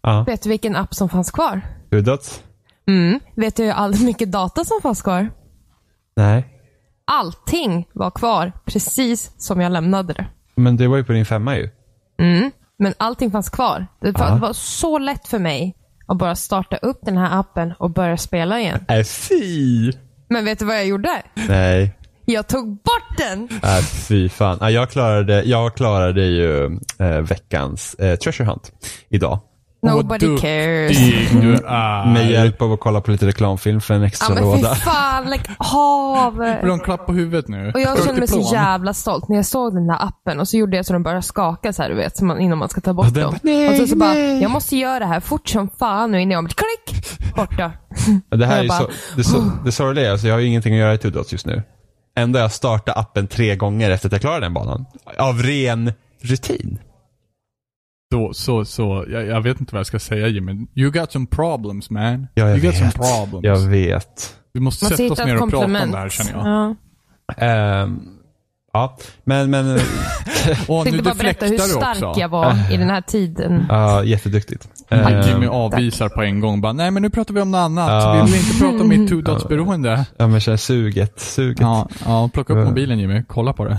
Ja. Vet du vilken app som fanns kvar? Uddat? Mm. Vet du hur all mycket data som fanns kvar? Nej. Allting var kvar precis som jag lämnade det. Men det var ju på din femma ju. Mm. Men allting fanns kvar. Det var, det var så lätt för mig att bara starta upp den här appen och börja spela igen. Äh, fy! Men vet du vad jag gjorde? Nej. Jag tog bort den! Äh, fy fan. Ja, jag, klarade, jag klarade ju eh, veckans eh, Treasure Hunt idag. Nobody Vad cares. du är. Med hjälp av att kolla på lite reklamfilm för en Ja extra men fy fan, lägg av! Vill du ha en klapp på huvudet nu? Och jag kände mig så jävla stolt när jag såg den där appen och så gjorde jag så den började skaka så här, du vet, så man, innan man ska ta bort den dem. "Nej, och så, så bara, nej." jag måste göra det här fort som fan nu innan jag blir klick, borta. Det här är bara, så, det, så, det sorgliga är, alltså jag har ju ingenting att göra i Two just nu. Ändå har jag startat appen tre gånger efter att jag klarade den banan. Av ren rutin. Så, så, så. Jag, jag vet inte vad jag ska säga Jimmy. You got some problems man. Ja, you got some vet. problems. Jag vet. Vi måste Måste sätta oss ner och prata om komplement. det här känner jag. Ja. Ehm, ja, men, men, Åh, Jag nu bara berätta hur stark också. jag var i den här tiden. ja, jätteduktigt. Men Ehm, Jimmy avvisar på en gång bara, nej men nu pratar vi om något annat. Ja. Vi vill inte prata om mitt two dots beroende. ja, men känner suget, suget. Ja, ja, plocka upp mobilen Jimmy. Kolla på det.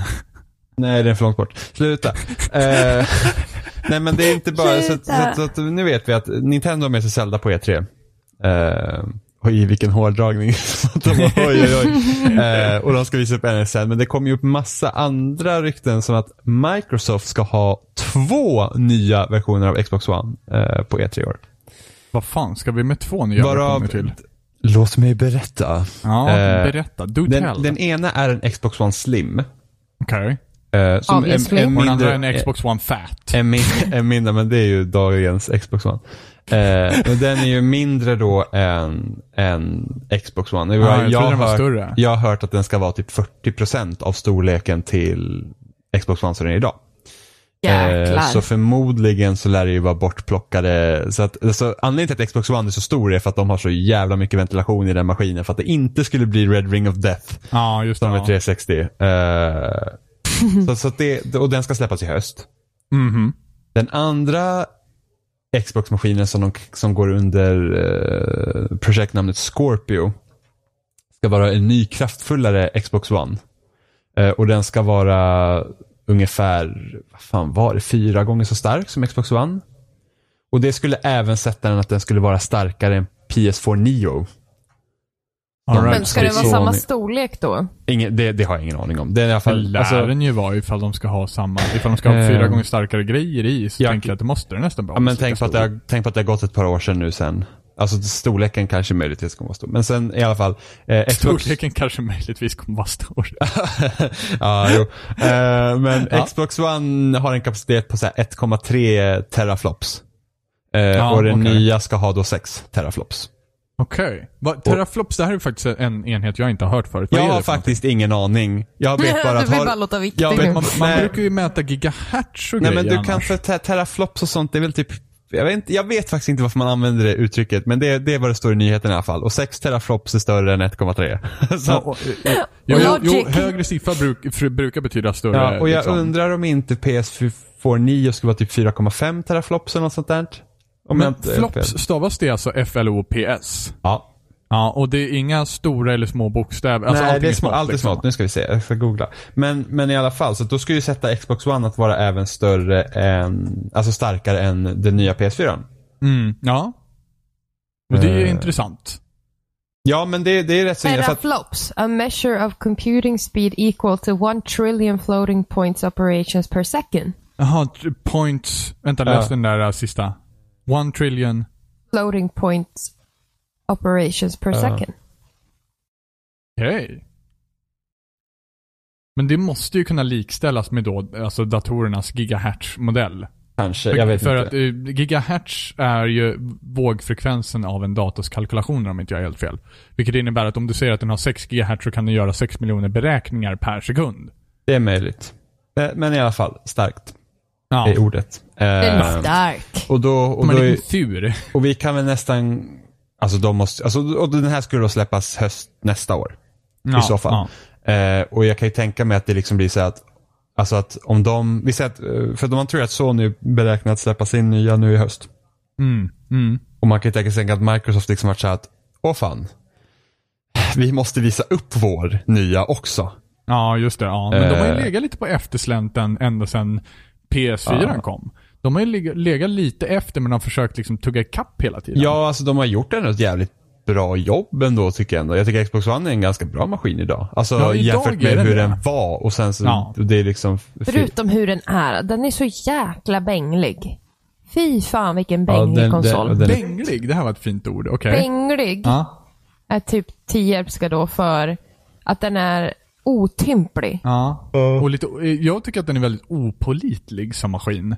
Nej, den är för långt bort. Sluta. Eh, nej, men det är inte bara så, att- så, att- så att nu vet vi att Nintendo har med sig Zelda på E3. Uh, oj, vilken hårdragning. De oj, oj, oj. Eh, och de ska visa upp NSN. Men det kommer ju upp massa andra rykten som att Microsoft ska ha två nya versioner av Xbox One eh, på E3 i år. Vad fan, ska vi med två nya Varav, versioner till? låt mig berätta. Ja, eh, berätta. Do Den, tell. den ena är en Xbox One Slim. Okej. Eh, som är, är den andra mindre, en Xbox One Fat. En, min, en mindre, men det är ju dagens Xbox One. Eh, men den är ju mindre då än, än Xbox One. Ja, jag har den var hört, större. jag har hört att den ska vara typ 40% av storleken till Xbox One som den är idag. Jäklar. Eh, så förmodligen så lär det ju vara bortplockade. Så att, alltså, anledningen till att Xbox One är så stor är för att de har så jävla mycket ventilation i den maskinen. För att det inte skulle bli Red Ring of Death Ja, just det. som är Ja. 360. Eh, så, så det, och den ska släppas i höst. Mhm. Den andra Xbox-maskinen som, de, som går under eh, projektnamnet Scorpio ska vara en ny kraftfullare Xbox One. Eh, och den ska vara ungefär, vad fan var det, fyra gånger så stark som Xbox One. Och det skulle även sätta den att den skulle vara starkare än PS4 Neo. All right. Men ska det vara så- samma storlek då? Ingen, det, det har jag ingen aning om. Det är i alla fall, lär alltså, den ju vara ifall de ska ha samma, ifall de ska ha fyra Eh, gånger starkare grejer i så ja. tänker jag att det måste det nästan vara. Ja, men tänk på, att det har, tänk på att det har gått ett par år sedan nu sen. Alltså storleken kanske möjligtvis kommer vara stor. Men sen i alla fall. Eh, Xbox... Storleken kanske möjligtvis kommer vara stor. ja, jo. Eh, men Ja. Xbox One har en kapacitet på så här 1,3 teraflops. Eh, Ja, och den okej. nya ska ha då 6 teraflops. Okej. Okay. Teraflops, det här är faktiskt en enhet jag inte har hört förut. Vad Jag har för faktiskt ingen aning. Jag vet bara du att vill har... bara låta viktig Ja, nu. men något? Man, man brukar ju mäta gigahertz och Nej grejer men du kan annars. för te- teraflops och sånt, det är väl typ jag vet, inte, jag vet faktiskt inte varför man använder det uttrycket, men det, det är vad det står i nyheten i alla fall. Och 6 teraflops är större än 1,3. Så- Ja, och, eh, jo, jo, högre siffra bruk, brukar betyda större. Ja, och jag liksom. undrar om inte PS4 Neo skulle vara typ 4,5 teraflops eller något sånt där. Om Men inte- flops stavas det alltså F-L-O-P-S? Ja. Ja, och det är inga stora eller små bokstäver? Alltså Nej, det är små, smått, allt är liksom. smått. Nu ska vi se, jag ska googla. Men, men i alla fall, så då ska ju sätta Xbox One att vara även större än, alltså starkare än den nya PS4. Mm, ja. Och det är Eh. intressant. Ja, men det, det är rätt så... att- Teraflops, a measure of computing speed equal to one trillion floating points operations per second. Jaha, points. Vänta, läs Ja. den där äh, sista. One trillion. Floating points operations per Ja. second. Okej. Men det måste ju kunna likställas med då, alltså datorernas gigahertz-modell. Kanske, För, jag vet för inte. att eh, gigahertz är ju vågfrekvensen av en dators kalkylationer om inte jag är helt fel. Vilket innebär att om du säger att den har 6 gigahertz så kan den göra 6 miljoner beräkningar per sekund. Det är möjligt. Eh, Men i alla fall, starkt Ja. är ordet. Den är Eh, stark. och, då, och, De har då är, tur. och vi kan väl nästan, alltså de måste, alltså, och den här skulle då släppas höst nästa år. Ja, så fall. Eh, och jag kan ju tänka mig att det liksom blir så att, alltså att om de, vi säger att, eh, för man tror att Sony beräknar att släppa sin nya nu i höst. Ja. Mm, mm. Och man kan ju tänka sig att Microsoft liksom varit så att, åh fan, vi måste visa upp vår nya också. Ja, just det. Ja. Men de har ju Eh. legat lite på efterslänten ända sedan PS4 Ja. kom. De har ju leg- legat lite efter men har försökt liksom tugga ikapp hela tiden. Ja, alltså de har gjort ändå ett jävligt bra jobb ändå tycker jag ändå. Jag tycker Xbox One är en ganska bra maskin idag. Alltså Ja, idag jämfört med den hur det. den var och sen så, Ja. det är liksom... Förutom hur den är. Den är så jäkla bänglig. Fy fan vilken Ja, bänglig den- konsol. den- den- Bänglig, det här var ett fint ord. Okej. Bänglig Ja. är typ Tierp ska då för att den är otymplig. Ja. Och lite, jag tycker att den är väldigt opolitlig som maskin.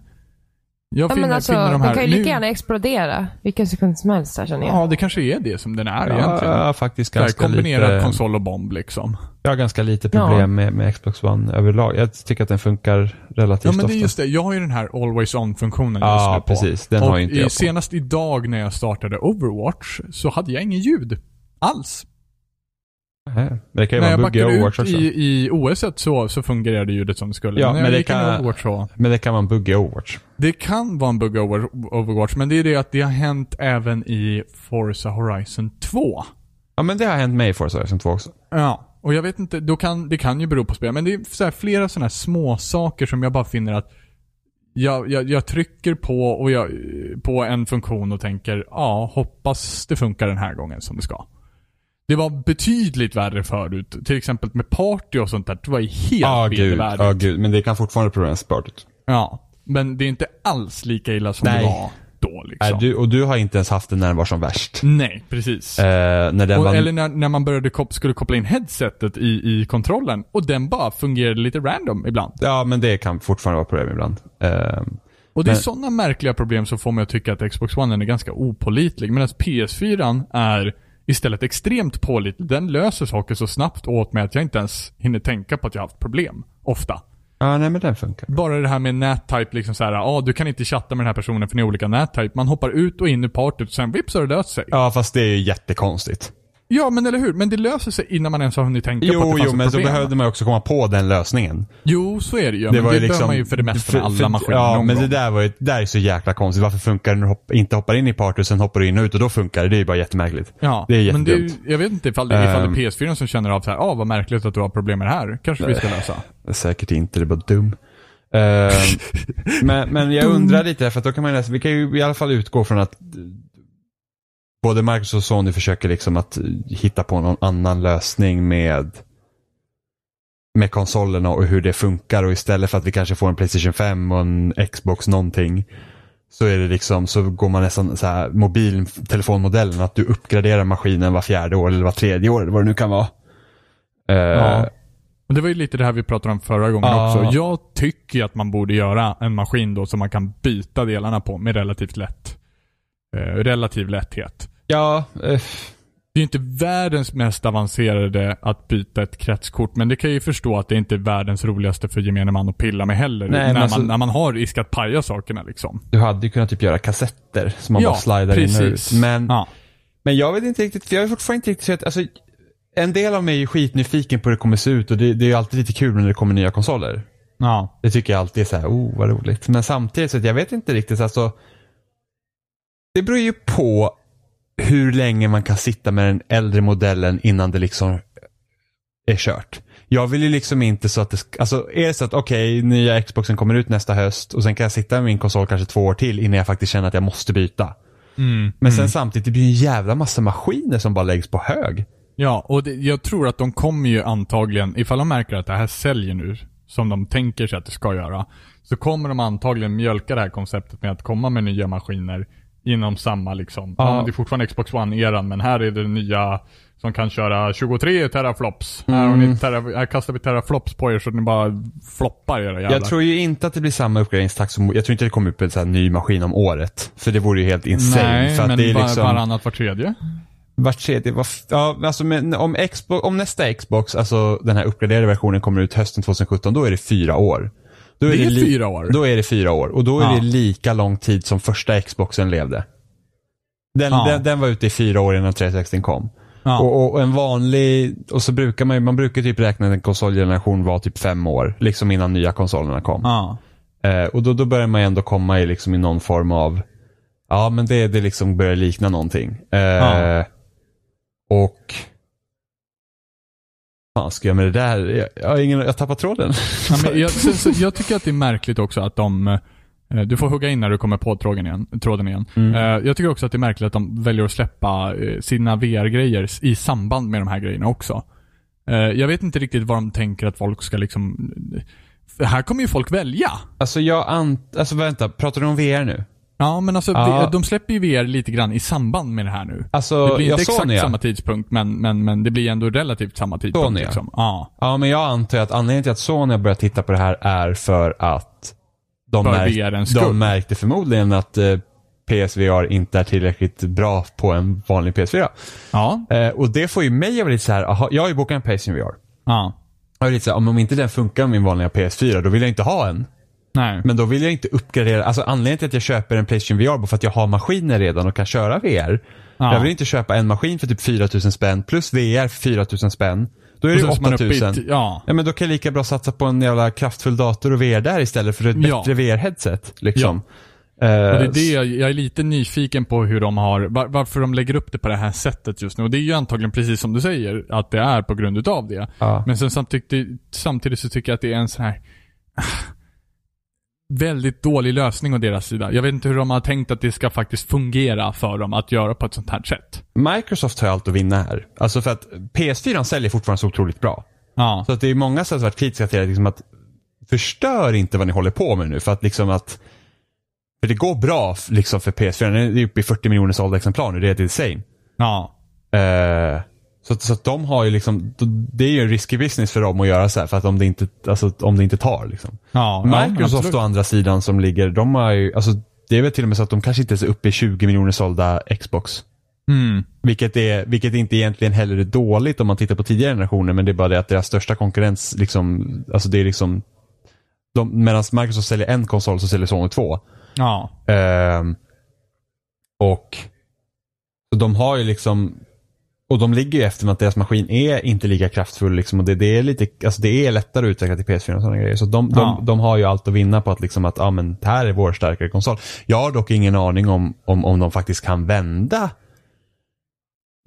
Jag Ja, finner, men alltså, finner de den här... kan ju nu- lika gärna explodera vilken sekund som helst här känner jag. Ja, det kanske är det som den är egentligen. Ja, faktiskt ganska kombinerad lite, konsol och bomb liksom. Jag har ganska lite problem Ja. med, med Xbox One överlag. Jag tycker att den funkar relativt Ja men det ofta. är just det, jag har ju den här always on-funktionen Ja, just nu på. precis. Den och har ju inte i- jag på. senast idag när jag startade Overwatch så hade jag ingen ljud. Alls. Nej, Men det kan ju vara en bugg i Overwatch ut också. i, i OS så, så fungerade ljudet som det skulle. Ja, men men det kan- Overwatch så. Men det kan vara en bugg i Overwatch. Det kan vara en bugg i Overwatch, men det är det att det har hänt även i Forza Horizon 2. Ja men det har hänt mig i Forza Horizon 2 också. Ja, och jag vet inte, då kan, det kan ju bero på spel, men det är så här flera sådana här små saker som jag bara finner att jag, jag, jag trycker på, och jag, på en funktion och tänker, ja, hoppas det funkar den här gången som det ska. Det var betydligt värre förut, till exempel med party och sånt där. Det var ju helt gud, vedervärdigt. ja gud. Men det kan fortfarande problem med sportet. Ja, men det är inte alls lika illa som Nej. det var då liksom. Nej, du, och du har inte ens haft den när den var som värst. Nej, precis. Eh, när den Och, var... Eller när, när man började kop- skulle koppla in headsetet i, i kontrollen och den bara fungerade lite random ibland. Ja men det kan fortfarande vara problem ibland. Eh, Och det är Men- sådana märkliga problem som får mig att tycka att Xbox One är ganska opolitlig. Medan PS4 är istället extremt pålitlig. Den löser saker så snabbt åt mig att jag inte ens hinner tänka på att jag haft problem. Ofta. ja nej men den funkar. Bara det här med nät-type, liksom så här, ja ah, du kan inte chatta med den här personen för ni är olika nät-type. Man hoppar ut och in i partyt och sen vips har det löst sig. Ja fast det är ju jättekonstigt. Men eller hur? Men det löser sig innan man ens har hunnit tänka på att Jo, det jo ett men så problem. behövde man också komma på den lösningen. Jo, så är det ju. men det behöver man ju för det mesta med alla maskiner Ja, men gång. det där, var ju, det där är så jäkla konstigt. Varför funkar det när du hopp, inte hoppar in i party och sen hoppar du in och ut och då funkar det? Det är ju bara jättemärkligt. Ja, Det är men det jättedumt. jag vet inte ifall det, ifall Ehm. det är PS4 som känner av så här, ah vad märkligt att du har problem med det här. Kanske vi ska lösa. Säkert inte, det är bara dum. Eh, men, men jag undrar lite, för att då kan man nästan, vi kan ju i alla fall utgå från att både Microsoft och Sony försöker liksom att hitta på någon annan lösning med med konsolerna och hur det funkar och istället för att vi kanske får en Playstation 5 och en Xbox någonting så är det liksom, så går man nästan så här mobiltelefonmodellen att du uppgraderar maskinen var fjärde år eller var tredje år eller vad det nu kan vara. Eh, Ja. Men det var ju lite det här vi pratade om förra gången Ja. också. Jag tycker att man borde göra en maskin då som man kan byta delarna på med relativt lätt. Eh, relativ lätthet. Ja, eh, Det är inte världens mest avancerade att byta ett kretskort, men det kan jag ju förstå att det inte är världens roligaste för gemene man att pilla med heller. Nej, när, alltså- man, när man har risk att paja sakerna liksom. du hade ju kunnat typ göra kassetter som man Ja, bara slidar in och precis. ut. Men, Ja. men jag vet inte riktigt, för jag är fortfarande inte riktigt sett, alltså en del av mig är ju skitnyfiken på hur det kommer se ut och det, det är ju alltid lite kul när det kommer nya konsoler. ja. Det tycker jag alltid är så här, oh vad roligt. Men samtidigt så att jag vet inte riktigt, alltså Det beror ju på hur länge man kan sitta med den äldre modellen innan det liksom är kört. Jag vill ju liksom inte så att det, sk- alltså är det så att okej, nya Xboxen kommer ut nästa höst och sen kan jag sitta med min konsol kanske två år till innan jag faktiskt känner att jag måste byta. Men sen samtidigt, det blir ju en jävla massa maskiner som bara läggs på hög. Ja, och det, jag tror att de kommer ju antagligen, ifall de märker att det här säljer nu, som de tänker sig att det ska göra, så kommer de antagligen mjölka det här konceptet med att komma med nya maskiner inom samma liksom. Ja. Ja. det är fortfarande Xbox One-eran, men här är det nya som kan köra 23 teraflops. Här, har ni terra, här kastar vi teraflops på er så att ni bara floppar era jävlar. Jag tror ju inte att det blir samma uppgraderingstakt som, jag tror inte det kommer upp en sån här ny maskin om året. För det vore ju helt insane. Nej, men det är var, liksom, varannat, var tredje. Vart tredje, var, ja, alltså men om, Xbox, om nästa Xbox, alltså den här uppgraderade versionen kommer ut hösten 2017, då är det fyra år. Då Det är li- fyra år? Då är det fyra år och då är Ja. det lika lång tid som första Xboxen levde. Den, Ja. den, den var ute i fyra år innan 360 kom. Ja. Och, och en vanlig, och så brukar man man brukar typ räkna att en konsolgeneration var typ fem år, liksom innan nya konsolerna kom. Ja. Eh, och då, då börjar man ändå komma i, liksom, i någon form av, ja men det, det liksom börjar likna någonting. Eh. Och, vad ska jag med det där? Jag, jag, jag tappar tråden. Ja, men jag, jag tycker att det är märkligt också att de eh, du får hugga in när du kommer på tråden igen. Tråden igen. Mm. Eh, Jag tycker också att det är märkligt att de väljer att släppa eh, sina VR-grejer i samband med de här grejerna också. Jag vet inte riktigt vad de tänker att folk ska liksom... Här kommer ju folk välja. Alltså jag ant, alltså vänta, pratar du om VR nu? Ja, men alltså Ja. de släpper ju VR lite grann i samband med det här nu. Alltså, det blir inte exakt Sony, samma tidpunkt, men, men, men det blir ändå relativt samma tidpunkt. Sony, liksom. ja. Ja, men jag antar att anledningen till att Sony har börjat titta på det här är för att de, För märk, de märkte förmodligen att eh, PSVR inte är tillräckligt bra på en vanlig PS4. Ja. Eh, och det får ju mig att bli lite så här, aha, jag har ju bokat en PS4 VR. Ja. Jag är lite så här, om om inte den funkar med min vanliga PS4, då vill jag inte ha en. Nej. Men då vill jag inte uppgradera, alltså anledningen till att jag köper en Playstation VR bara för att jag har maskiner redan och kan köra VR. Ja. Jag vill inte köpa en maskin för typ 4000 spänn plus VR för 4000 spänn. Då är det sen så är man uppe i 8000. t- ja. Ja men då kan jag lika bra satsa på en jävla kraftfull dator och VR där istället för ett Ja. bättre VR-headset. Liksom. Eh, Och det är det jag, jag är lite nyfiken på hur de har, var, varför de lägger upp det på det här sättet just nu. Och det är ju antagligen precis som du säger, att det är på grund utav det. Ja. Men sen samtidigt, samtidigt så tycker jag att det är en sån här väldigt dålig lösning av deras sida. Jag vet inte hur de har tänkt att det ska faktiskt fungera för dem att göra på ett sånt här sätt. Microsoft har allt att vinna här. Alltså för att PS4 säljer fortfarande så otroligt bra. Ja. Så att det är många som har varit kritiska till det, liksom att förstör inte vad ni håller på med nu för att liksom att för det går bra liksom för PS4. Den är uppe i 40 miljoner sålda exemplar nu. Det är insane. Ja. Eh, så, så att de har ju liksom, det är ju en risky business för dem att göra så här för att om det inte, alltså, om det inte tar liksom. Ja. Microsoft absolut. å andra sidan som ligger, de har ju, alltså det är väl till och med så att de kanske inte ens är uppe i 20 miljoner sålda Xbox. Mm. Vilket, är, vilket inte egentligen heller är dåligt om man tittar på tidigare generationer men det är bara det att deras största konkurrens liksom, alltså det är liksom de, Medan Microsoft säljer en konsol så säljer Sony två. Ja. Ehm, och de har ju liksom och de ligger ju efter med att deras maskin är inte lika kraftfull liksom och det, det är lite, alltså det är lättare att utveckla till PS4 och sådana grejer. Så de, Ja. de, de har ju allt att vinna på att liksom att, ja men det här är vår starkare konsol. Jag har dock ingen aning om, om, om de faktiskt kan vända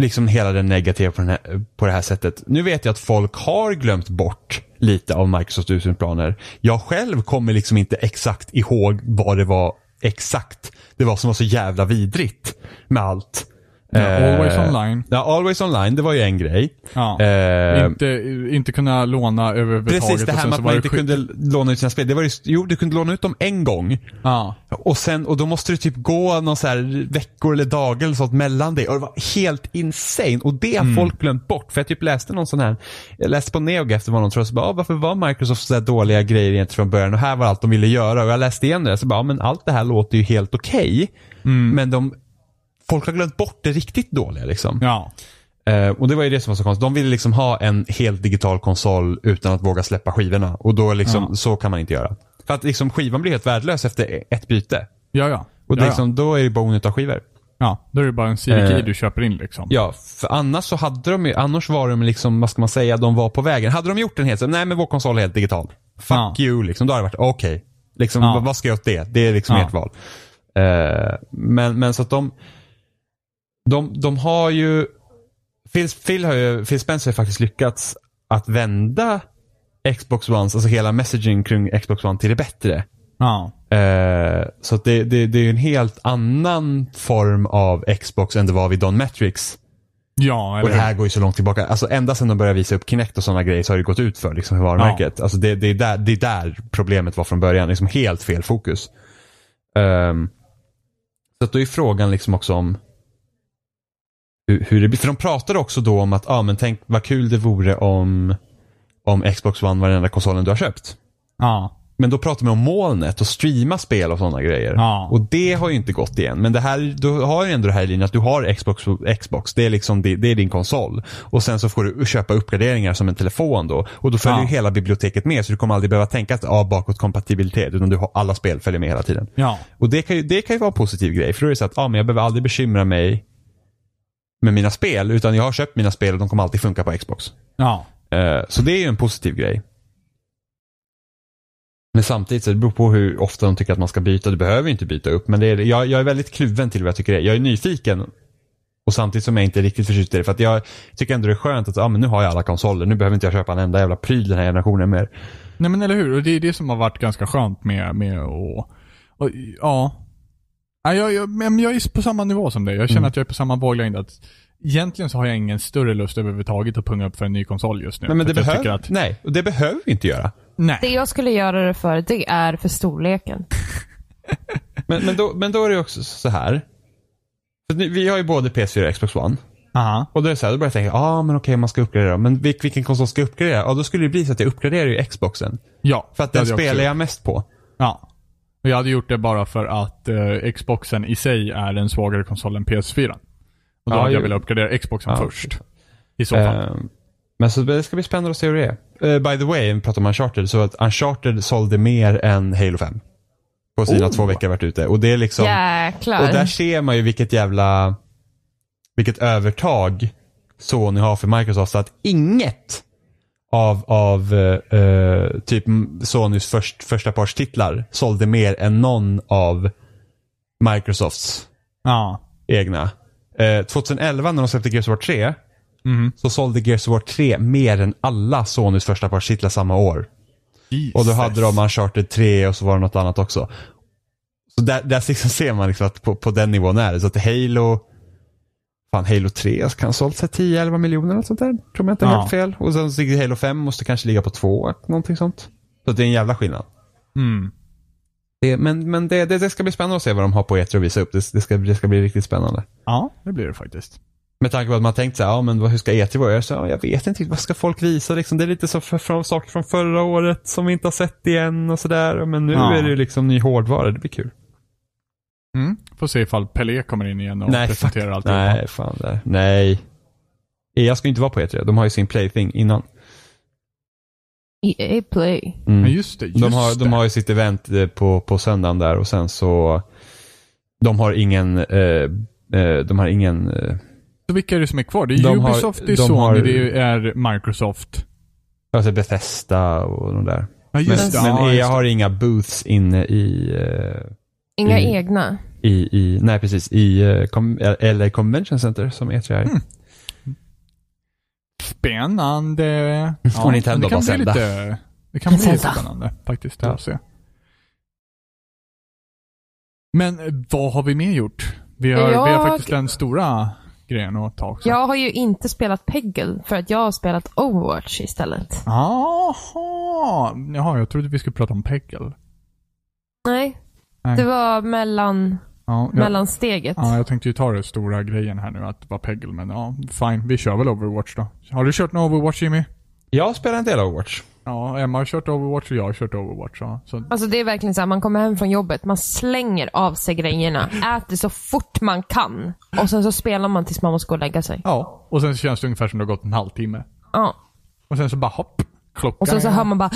liksom hela den negativa på, den här, på det här sättet. Nu vet jag att folk har glömt bort lite av Microsofts ursprungsplaner. Jag själv kommer liksom inte exakt ihåg vad det var exakt. Det var som var så jävla vidrigt med allt. Ja, Eh, always online. Ja, always online, det var ju en grej. Ja. Eh, inte, inte kunna låna överhuvudtaget. Precis, det här med att var man det inte skit- kunde låna ut sina spel. Det var ju, jo, du kunde låna ut dem en gång. Ja. Och sen, och då måste det typ gå någon så här veckor eller dagar eller sånt mellan det. Och det var helt insane. Och det har folk glömt bort. För jag typ läste någon sån här, jag läste på Neogaf efter vad någon tror jag, så bara, ah, varför var Microsoft så dåliga grejer egentligen från början? Och här var allt de ville göra. Och jag läste igen det, så bara, ah, men allt det här låter ju helt okej. Men de, folk har glömt bort det riktigt dåliga liksom. Ja. Eh, och det var ju det som var så konstigt. De ville liksom ha en helt digital konsol utan att våga släppa skivorna. Och då liksom, Ja. så kan man inte göra. För att liksom skivan blir helt värdelös efter ett byte. Ja, ja. Och det ja, liksom, då är det bara onödigt av skivor. ja. Då är det bara en CD-key Eh, du köper in liksom. Ja, för annars så hade de ju, annars var de liksom, vad ska man säga, de var på vägen. Hade de gjort en helt så, nej men vår konsol är helt digital. Fuck Ja. you liksom. Då hade det varit, okej. Liksom, Ja. vad- ska jag åt det? Det är liksom ert val. Eh, men, men så att de, de, de har ju, Phil, Phil, har ju, Phil Spencer har faktiskt lyckats att vända Xbox One, alltså hela messaging kring Xbox One till det bättre. Ja. Eh, så det, det, det är ju en helt annan form av Xbox än det var vid Don Matrix. Ja, Och det här går ju så långt tillbaka. Alltså ända sedan de började visa upp Kinect och sådana grejer så har det gått ut för liksom, för varumärket. Alltså det, det, är där, det är där problemet var från början. Liksom helt fel fokus. Ehm, så att då är frågan liksom också om hur, hur det blir. För de pratade också då om att, ja ah, men tänk vad kul det vore om, om Xbox One var den enda konsolen du har köpt. Ja. Men då pratar man om molnet och streama spel och sådana grejer. Ja. Och det har ju inte gått igen. Men det här, du har ju ändå det här i linjen att du har Xbox, Xbox. Det är liksom det, det är din konsol. Och sen så får du köpa uppgraderingar som en telefon då. Och då följer Ja. ju hela biblioteket med så du kommer aldrig behöva tänka att ah, bakåtkompatibilitet. Utan du har, alla spel följer med hela tiden. Ja. Och det kan ju, det kan ju vara en positiv grej. För då är det så att ah, men jag behöver aldrig bekymra mig med mina spel. Utan jag har köpt mina spel och de kommer alltid funka på Xbox. Ja. Eh, Så det är ju en positiv grej. Men samtidigt så det beror på hur ofta de tycker att man ska byta. Du behöver inte byta upp. Men det är, jag, jag är väldigt kluven till vad jag tycker det är. Jag är nyfiken. Och samtidigt som jag inte är riktigt förtjust i det. För att jag tycker ändå det är skönt att ah, men nu har jag alla konsoler. Nu behöver inte jag köpa en enda jävla pryl den här generationen mer. Nej men eller hur, och det är det som har varit ganska skönt med, med och, och ja. Ja jag, jag, men jag är på samma nivå som dig. Jag känner Mm. att jag är på samma våglängd. Att egentligen så har jag ingen större lust överhuvudtaget att punga upp för en ny konsol just nu. Men, men det, tycker att, nej, och det behöver vi inte göra. nej. Det jag skulle göra det för, det är för storleken. Men, men, då, men då är det också så här. Vi har ju både PS4 och Xbox One. Aha. Och då är det så här, då börjar jag tänka, ja ah, men okej man ska uppgradera. Men vil, vilken konsol ska jag uppgradera? Ja då skulle det bli så att jag uppgraderar ju Xboxen. Ja. För att den spelar jag mest på. Ja. Och jag hade gjort det bara för att eh, Xboxen i sig är en svagare konsol än PS4. Och då Ja, hade jag velat uppgradera Xboxen Ja, först. I så fall. Ehm, men så det ska bli spännande att se hur det är. Eh, by the way, vi pratar om Uncharted, så att Uncharted sålde mer än Halo 5. På sina Oh. två veckor varit ute. Och det är liksom, Jäklar. och där ser man ju vilket jävla, vilket övertag Sony har för Microsoft. Så att inget av, av eh, eh, typ Sonys först, första parts titlar sålde mer än någon av Microsofts ja. egna. Eh, 2011 när de släppte Gears of War 3 Mhm. så sålde Gears of War 3 mer än alla Sonys första partititlar samma år. Och då hade de Uncharted 3 och så var det något annat också. Så där, där liksom ser man liksom att på, på den nivån är det. Så att Halo, fan Halo 3 kan ha sålt sig 10-11 miljoner eller sånt där. Tror jag inte är Ja. helt fel. Och sen så Halo 5 måste kanske ligga på 2, någonting sånt. Så att det är en jävla skillnad. Mm. Det, men men det, det, det ska bli spännande att se vad de har på E3 och visa upp. Det, det, ska, det ska bli riktigt spännande. Ja, det blir det faktiskt. Med tanke på att man tänkt så här, ja men hur ska E3 vara? Jag, sa, ja, jag vet inte, vad ska folk visa liksom? Det är lite så för, från saker från förra året som vi inte har sett igen och sådär. Men nu Ja. är det ju liksom ny hårdvara, det blir kul. Mm. Får se ifall Pelé kommer in igen och Nej, presenterar fuck. allt. Nej, fan där. Nej. EA ska inte vara på E3, de har ju sin plaything innan. EA Play. Mm. Men just det, just de, har, det. de har ju sitt event eh, på, på söndagen där och sen så de har ingen eh, eh, de har ingen eh, Så vilka är det som är kvar? Det är De har- Ubisoft, det är Sony, har- det är Microsoft. alltså Bethesda och de där. Ja, Men, det. men ja, EA just det. har inga booths inne i, eh, Inga Mm. egna. i, i nej precis, i eh, com, LA Convention Center som E3 är. Mm. Spännande. Och Nintendo det kan bara bli sända. lite, Det kan bli lite spännande faktiskt Ja. att se. Men eh, vad har vi mer gjort? Vi har, vi har Jag- faktiskt den stora grejen att ta också. Jag har ju inte spelat Peggle för att jag har spelat Overwatch istället. Jaha, Jaha, jag trodde vi skulle prata om Peggle. Nej, Nej. det var mellan, Ja, jag, mellansteget. ja, jag tänkte ju ta den stora grejen här nu, att det var Peggle, men ja, fine. Vi kör väl Overwatch då. Har du kört någon Overwatch Jimmy? Jag spelar en del Overwatch. Ja, Emma har kört Overwatch och jag har kört Overwatch. Ja. Så, Alltså det är verkligen så här, man kommer hem från jobbet, man slänger av sig grejerna, äter så fort man kan och sen så spelar man tills man måste gå och lägga sig. ja, och sen känns det ungefär som det har gått en halvtimme. Ja. Och sen så bara hopp, klockan Och så, så hör man bara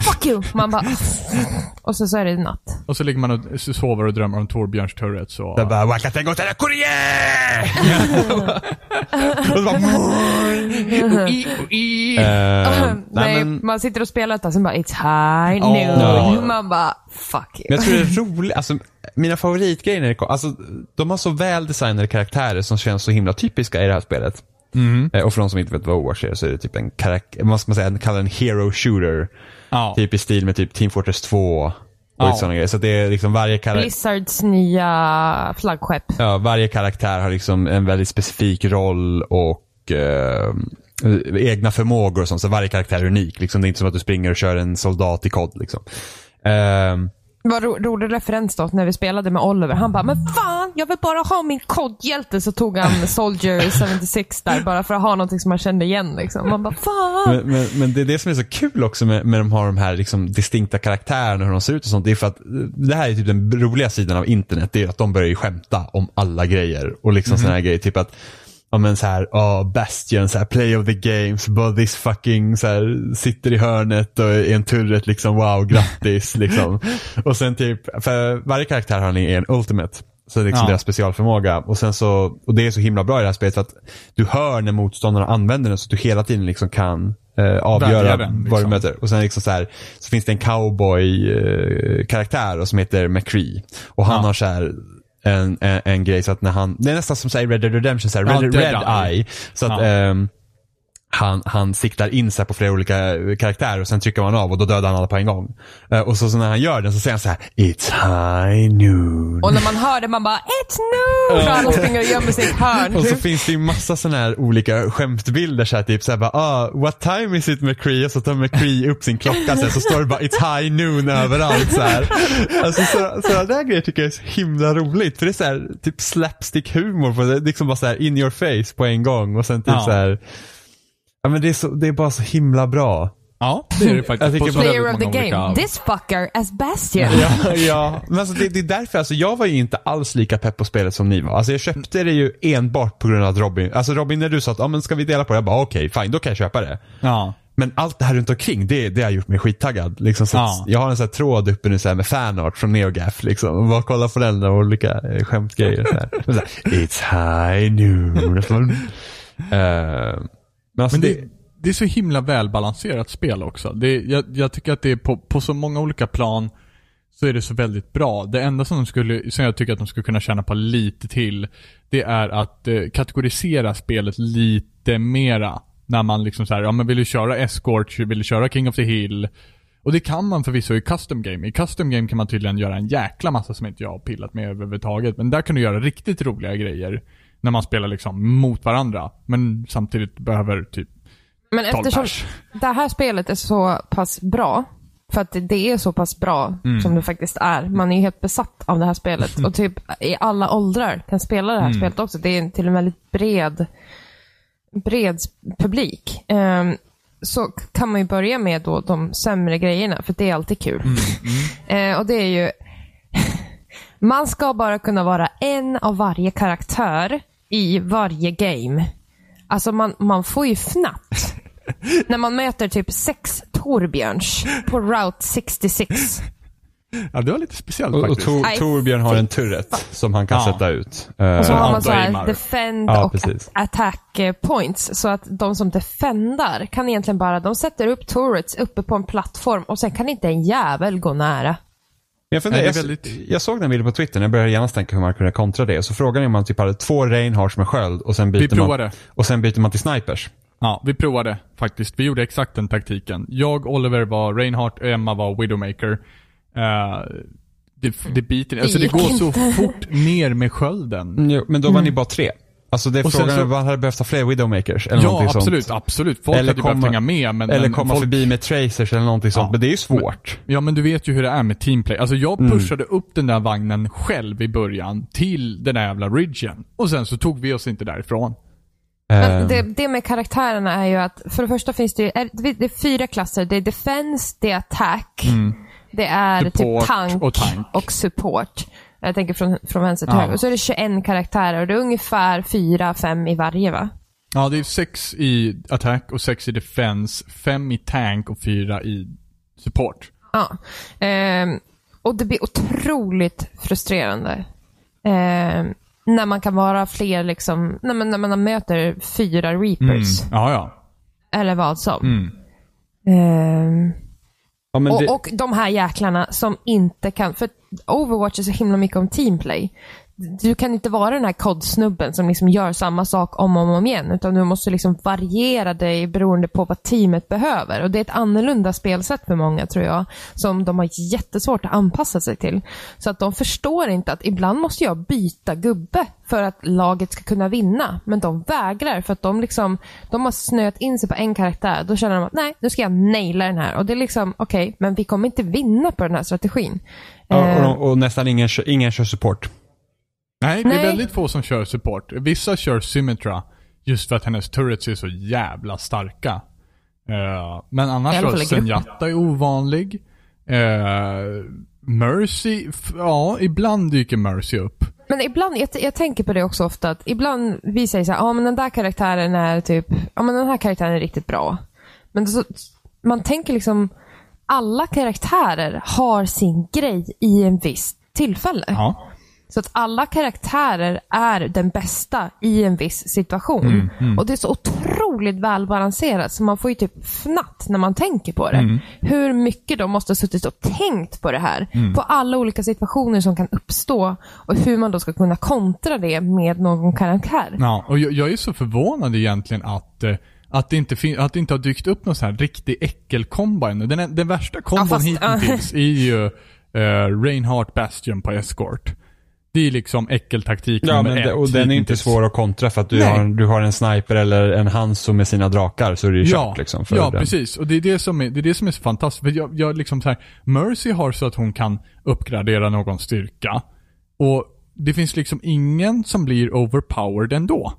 fuck you. Man bara och så, så är det natt. Och så ligger man och sover och drömmer om Torbjörns turret så... Det bara Wakatengo Tera Korea! Och så bara... Eh, Nej, men, Man sitter och spelar ett tag, sen bara it's high noon. Man bara fuck men you. jag tror det är roligt, alltså mina favoritgrejer när det kom, alltså de har så väl designade karaktärer som känns så himla typiska i det här spelet. Eh, Och för de som inte vet vad Overwatch är så är det typ en karaktär, vad ska man säga, kallar en hero shooter. Ja. Typ i stil med typ Team Fortress 2 och Ja. lite sådana grejer. Så det är liksom varje karaktär Blizzards nya flaggskepp. Ja, varje karaktär har liksom en väldigt specifik roll och eh, egna förmågor och sånt. Så varje karaktär är unik. Liksom. Det är inte som att du springer och kör en soldat i kod. Liksom. Ehm, Vad ro, rolig referens då när vi spelade med Oliver. Han bara, men fan, jag vill bara ha min kodhjälte. Så tog han Soldier 76 där bara för att ha någonting som man kände igen. Liksom. Man bara, fan. men, men, men det är det som är så kul också med, med de har de här liksom distinkta karaktärerna hur de ser ut och sånt. Det är för att det här är typ den roliga sidan av internet. Det är att de börjar skämta om alla grejer. Och liksom såna här grejer. Typ att Ja men såhär, oh, Bastion, så här, play of the games, but this fucking så här, sitter i hörnet och är en turret liksom, wow, grattis liksom. Och sen typ, för varje karaktär har en ultimate. Så det är liksom Ja. deras specialförmåga. Och sen så, och det är så himla bra i det här spelet för att du hör när motståndarna använder den så att du hela tiden liksom kan eh, avgöra den, vad du liksom. möter. Och sen liksom så, här, så finns det en cowboy-karaktär som heter McCree. Och han Ja. har så här en, en, en grej så att när han, det är nästan som säger Red Dead Redemption, så här, Ja, Red, Red Eye. Eye. Så att Ja. ehm, han, han siktar in sig på flera olika karaktärer och sen trycker man av och då dödar han alla på en gång. Eh, och så, så när han gör den så säger han så här It's high noon. Och när man hör det, man bara, it's noon. För alla springer och gömmer sig i ett hörn. Och så finns det ju massa sådana här olika skämtbilder så här, typ såhär bara ah, what time is it McCree? Och så tar McCree upp sin klocka sen så står det bara it's high noon överallt så här. Alltså så, sådana där grejer tycker jag är så himla roligt. För det är så här, typ slapstick humor på det. Liksom bara så här in your face på en gång och sen typ Ja. så här. Ja men det är, så, det är bara så himla bra. Ja, det är det faktiskt. Jag Player of the game, olika- this fucker as Bastion. Ja, ja. men alltså det, det är därför, alltså jag var ju inte alls lika pepp på spelet som ni var. Alltså jag köpte det ju enbart på grund av att Robin, alltså Robin när du sa att, ja men ska vi dela på det? Jag bara okej, fine, då kan jag köpa det. Ja. Men allt det här runt omkring, det, det har gjort mig skittaggad. Liksom, så Ja. Jag har en sån här tråd uppe nu så här med fanart från NeoGaf. Liksom, och bara kolla på den och olika eh, skämtgrejer. Så här. Så här, It's high noon. Eh, men alltså Men det, det, det är så himla välbalanserat spel också. Det, jag, jag tycker att det är på, på så många olika plan så är det så väldigt bra. Det enda som, de skulle, som jag tycker att de skulle kunna tjäna på lite till, det är att eh, kategorisera spelet lite mera. När man liksom så här, ja men vill du köra Escort, vill du köra King of the Hill? Och det kan man förvisso i custom game. I custom game kan man tydligen göra en jäkla massa som inte jag har pillat med överhuvudtaget. Men där kan du göra riktigt roliga grejer. När man spelar liksom mot varandra. Men samtidigt behöver typ Men 12 eftersom pers. det här spelet är så pass bra, för att det- är så pass bra Mm. som det faktiskt är. Man är ju helt besatt av det här spelet. Och typ i alla åldrar kan spela det här Mm. spelet också. Det är till en väldigt bred, bred publik. Ehm, så kan man ju börja med då de sämre grejerna, för det är alltid kul. Mm, Eh, och det är ju... man ska bara kunna vara en av varje karaktär i varje game. Alltså man, man får ju fnatt. När man möter typ sex Torbjörns på Route 66. Ja, det var lite speciellt och, och faktiskt. Tor, Torbjörn har en turret som han kan Ja. sätta ut. Eh, Och så har man så här defend Ja, och precis. attack eh, points. Så att de som defendar kan egentligen bara, de sätter upp turrets uppe på en plattform och sen kan inte en jävel gå nära. Jag, funderar, Nej, väldigt- jag såg den bilden på Twitter, jag började genast tänka hur man kunde kontra det. Så frågan är om man typ hade två Reinhards med sköld och sen byter, man, och sen byter man till snipers. Ja, vi provade faktiskt. Vi gjorde exakt den taktiken. Jag, Oliver var Reinhardt och Emma var Widowmaker. Eh, det, det biter Alltså det går så. Mm. fort ner med skölden. Jo, men då var ni bara tre. Alltså det är Och sen frågan så- om man hade behövt ha fler Widowmakers eller Ja, någonting absolut. sånt. Absolut. Folk hade ju behövt hänga med. Men, eller men komma folk, förbi med tracers eller någonting sånt. Ja. Men det är ju svårt. Ja, men du vet ju hur det är med teamplay. Alltså jag Mm. pushade upp den där vagnen själv i början till den där jävla ridgen. Och sen så tog vi oss inte därifrån. Men Eh, det, det med karaktärerna är ju att, för det första finns det ju, är- det är fyra klasser. Det är defense, det är attack, det är Mm. Support typ tank och tank. support. Jag tänker från, från vänster till Ja. höger. Och så är det 21 karaktärer och det är ungefär 4-5 i varje va? Ja, det är sex i attack och sex i defense, fem i tank och fyra i support. Ja. Ehm, och det blir otroligt frustrerande. Ehm, när man kan vara fler, liksom, när, man, när man möter fyra reapers. Ja, ja. Eller vad som. Mm. Ehm, Ja, och, det, och de här jäklarna som inte kan... För Overwatch är så himla mycket om teamplay. Du kan inte vara den här kodsnubben som liksom gör samma sak om och om igen. Utan du måste liksom variera dig beroende på vad teamet behöver. Och Det är ett annorlunda spelsätt för många tror jag. Som de har jättesvårt att anpassa sig till. Så att de förstår inte att ibland måste jag byta gubbe för att laget ska kunna vinna. Men de vägrar för att de, liksom, de har snöat in sig på en karaktär. Då känner de att nej, nu ska jag naila den här. Och det är liksom, okej, men vi kommer inte vinna på den här strategin. ja, och, Eh, och nästan ingen, ingen kör support. Nej, det är Nej. väldigt få som kör support. Vissa kör Symmetra just för att hennes turrets är så jävla starka. Eh, men annars så. Zenyatta är ovanlig. Eh, Mercy, ja, ibland dyker Mercy upp. Men ibland, jag, jag tänker på det också ofta, att ibland vi säger så här, ja men den där karaktären är typ, ja men den här karaktären är riktigt bra. Men så, man tänker liksom, alla karaktärer har sin grej i en viss tillfälle. Ja. Så att alla karaktärer är den bästa i en viss situation. Och det är så otroligt välbalanserat så man får ju typ fnatt när man tänker på det. Hur mycket de måste ha suttit och tänkt på det här. På alla olika situationer som kan uppstå och hur man då ska kunna kontra det med någon karaktär. Ja, och jag, jag är så förvånad egentligen att, eh, att, det inte att det inte har dykt upp någon sån här riktig äckelkombo ännu. Den, den värsta kombon fast- hittills är ju uh, Reinhardt Bastion på Escort. Det är liksom äckeltaktik Ja, nummer men ett. det, och den är inte svår att kontra för att du Nej. har, du har en sniper eller en Hanzo med sina drakar så är det ju Ja, kört liksom. För ja den. precis. Och det är det som är, det är, det som är så fantastiskt. För jag, jag liksom så här, Mercy har så att hon kan uppgradera någon styrka. Och det finns liksom ingen som blir overpowered ändå.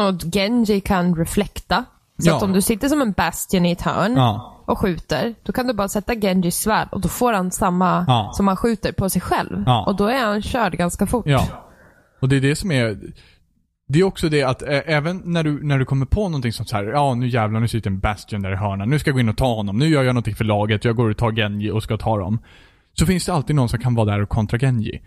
Och Genji kan reflekta. Så Ja. att om du sitter som en Bastion i ett hörn Ja. Och skjuter, då kan du bara sätta Genjis svärd och då får han samma Ja. som han skjuter på sig själv. Ja. Och då är han körd ganska fort. Ja. Och det är det som är... Det är också det att även när du, när du kommer på någonting som så här, ja nu jävlar nu sitter en Bastion där i hörnan, nu ska jag gå in och ta honom, nu gör jag någonting för laget, jag går och tar Genji och ska ta dem. Så finns det alltid någon som kan vara där och kontra Genji.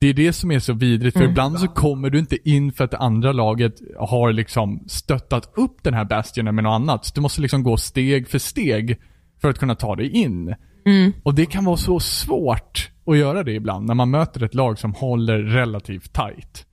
Det är det som är så vidrigt, för ibland så kommer du inte in för att det andra laget har liksom stöttat upp den här Bastionen med något annat. Så du måste liksom gå steg för steg för att kunna ta dig in. Och det kan vara så svårt att göra det ibland när man möter ett lag som håller relativt tight.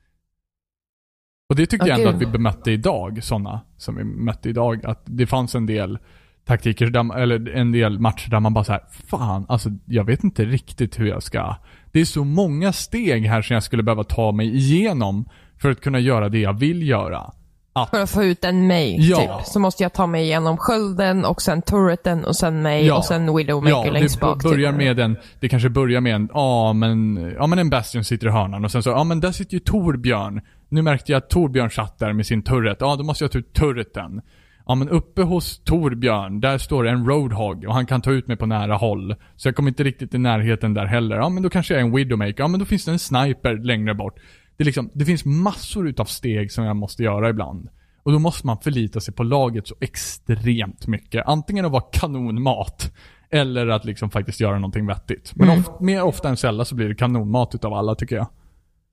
Och det tycker Ja, jag ändå att vi bemötte idag, sådana som vi mötte idag. Att det fanns en del taktiker, eller en del matcher där man bara så här, fan, alltså jag vet inte riktigt hur jag ska. Det är så många steg här som jag skulle behöva ta mig igenom för att kunna göra det jag vill göra. Att, För att få ut en mig, Ja. typ, så måste jag ta mig igenom skölden och sen turreten och sen mig Ja. och sen Widowmaker ja, längst bak. börjar typ. med en, det kanske börjar med en, ja men, ja men en Bastion sitter i hörnan och sen så, ja men där sitter ju Torbjörn. Nu märkte jag att Torbjörn satt där med sin turret. Ja, då måste jag ta ut turreten. Ja men uppe hos Torbjörn, där står det en Roadhog och han kan ta ut mig på nära håll. Så jag kommer inte riktigt i närheten där heller. Ja men då kanske jag är en Widowmaker. Ja men då finns det en sniper längre bort. Det, är liksom, det finns massor utav steg som jag måste göra ibland. Och då måste man förlita sig på laget så extremt mycket. Antingen att vara kanonmat, eller att liksom faktiskt göra någonting vettigt. Men Mm. of, mer ofta än sällan så blir det kanonmat utav alla tycker jag.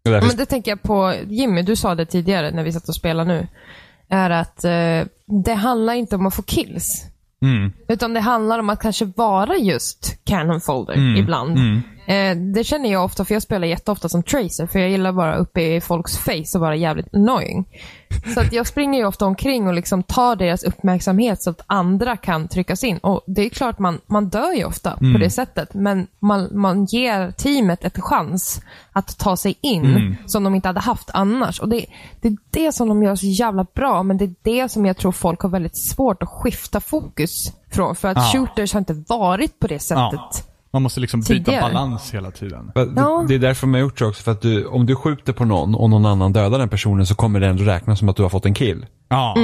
Men det tänker jag på, Jimmy, du sa det tidigare när vi satt och spelade nu. Är att eh, det handlar inte om att få kills. Mm. Utan det handlar om att kanske vara just cannon folder Mm. ibland. Eh, det känner jag ofta, för jag spelar jätteofta som tracer, för jag gillar bara uppe i folks face och vara jävligt annoying. Så att jag springer ju ofta omkring och liksom tar deras uppmärksamhet så att andra kan tryckas in. Och det är klart, man, man dör ju ofta på det sättet, men man, man ger teamet ett chans att ta sig in som de inte hade haft annars. Och det, det är det som de gör så jävla bra, men det är det som jag tror folk har väldigt svårt att skifta fokus från. För att Ja. shooters har inte varit på det sättet. Ja. Man måste liksom byta Tidigare. balans hela tiden. Ja. Det, är därför man har gjort så också. För att du, om du skjuter på någon och någon annan dödar den personen så kommer det ändå räknas som att du har fått en kill. Ja.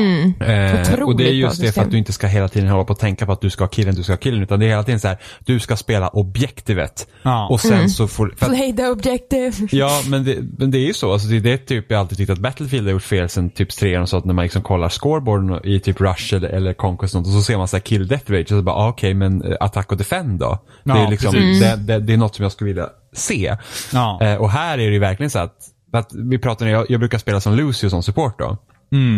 Eh, Otroligt och det är just det för att du inte ska hela tiden hålla på och tänka på att du ska ha killen, du ska ha killen. Utan det är hela tiden så här, du ska spela objektivet. Ja. Och sen så får... För att, Play the objective. ja, men det, men det är ju så. Alltså det är det typ jag alltid tyckt att Battlefield har gjort fel sen typ 3 och så att när man liksom kollar scoreboarden i typ Rush eller, eller Conquest och, sånt, och så ser man så här kill death rate och så bara, ah, okej men eh, attack och defend då? det, Ja, är liksom, det, det, det är något som jag skulle vilja se. Ja. Eh, och här är det ju verkligen så att, att vi pratar, jag, jag brukar spela som Lucio som support då.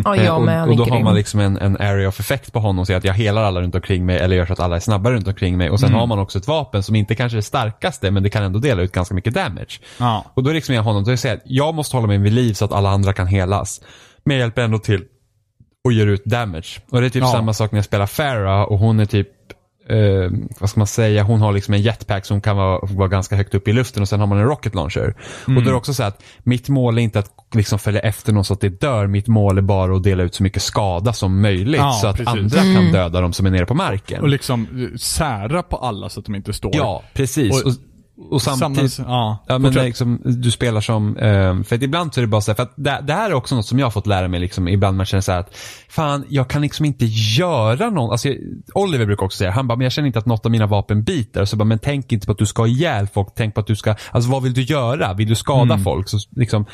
Ja, Eh, jag med. och, och då har man liksom en, en area of effect på honom, så att jag helar alla runt omkring mig eller gör så att alla är snabbare runt omkring mig. Och sen har man också ett vapen som inte kanske är det starkaste, men det kan ändå dela ut ganska mycket damage. Ja. Och då är liksom jag honom, då säger jag att jag måste hålla mig vid liv så att alla andra kan helas. Men jag hjälper ändå till och ger ut damage. Och det är typ Ja. samma sak när jag spelar Farah och hon är typ eh, vad ska man säga, hon har liksom en jetpack som kan vara, vara ganska högt upp i luften och sen har man en rocket launcher. Och då är det också så att mitt mål är inte att liksom följa efter någon så att det dör. Mitt mål är bara att dela ut så mycket skada som möjligt Ja, så att precis. andra kan döda dem som är nere på marken. Och liksom eh, sära på alla så att de inte står. Ja, precis. Och- Och, samtidigt, ja, Ja, men liksom, du spelar som, ehm, för att ibland så är det bara så här, för att det, det här är också något som jag har fått lära mig liksom, ibland man känner så här att, fan, jag kan liksom inte göra någon, alltså jag- Oliver brukar också säga, han bara, men jag känner inte att något av mina vapen biter, så bara, men tänk inte på att du ska ihjäl folk, tänk på att du ska, alltså vad vill du göra? Vill du skada folk? Så liksom,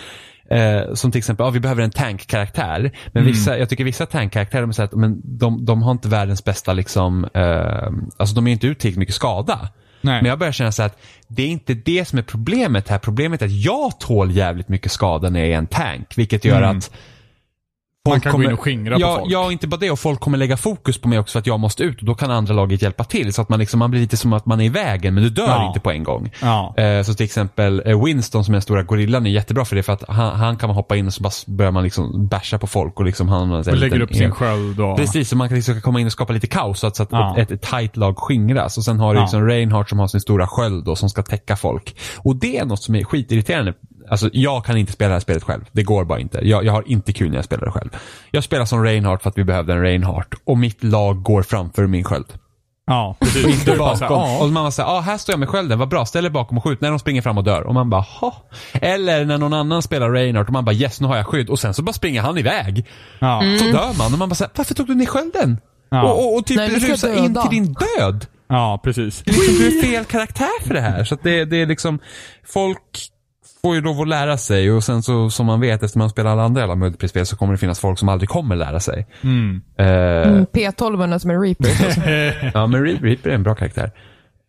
Eh, som till exempel, ja, vi behöver en tankkaraktär. Men vissa, jag tycker vissa tankkaraktärer, här men de, de har inte världens bästa, liksom, eh, alltså de är inte ut tillräckligt mycket skada. Nej. Men jag börjar känna så att det är inte det som är problemet här. Problemet är att jag tål jävligt mycket skada när jag är en tank. Vilket gör Mm. att Man kan gå in och skingra på ja, folk. Ja, inte bara det. Och folk kommer lägga fokus på mig också för att jag måste ut. Och då kan andra laget hjälpa till. Så att man, liksom, man blir lite som att man är i vägen, men du dör Ja. inte på en gång. Ja. Eh, så till exempel eh, Winston som är den stora gorillan är jättebra för det. För att han, han kan man hoppa in och så bara börjar man liksom basha på folk. Och liksom han Och lägger liten- upp sin sköld och... Precis, så man kan liksom komma in och skapa lite kaos så att, så att Ja. ett, ett tight lag skingras. Och sen har du liksom Reinhardt som har sin stora sköld då, som ska täcka folk. Och det är något som är skitirriterande. Alltså jag kan inte spela det här spelet själv. Det går bara inte. Jag, jag har inte kul när jag spelar det själv. Jag spelar som Reinhardt för att vi behövde en Reinhardt. Och mitt lag går framför min sköld. Ja, precis. Inte bakom. här, Och ja. man var såhär, ah, här står jag med skölden, vad bra, ställ dig bakom och skjut. När de springer fram och dör. Och man bara, ha. Eller när någon annan spelar Reinhardt och man bara, yes nu har jag skydd. Och sen så bara springer han iväg. Ja. Så dör man och man bara såhär, varför tog du ner skölden? Ja. Och, och, och typ Nej, rusa in till din död. ja, precis. Är liksom, du är fel karaktär för det här. Så att det, det är liksom, folk får ju lov att lära sig och sen så som man vet efter man spelar alla andra jävla multiplayer-spel så kommer det finnas folk som aldrig kommer lära sig. Mm. Eh, Mm, P12 som är. Alltså. ja men Reaper, Reaper är en bra karaktär.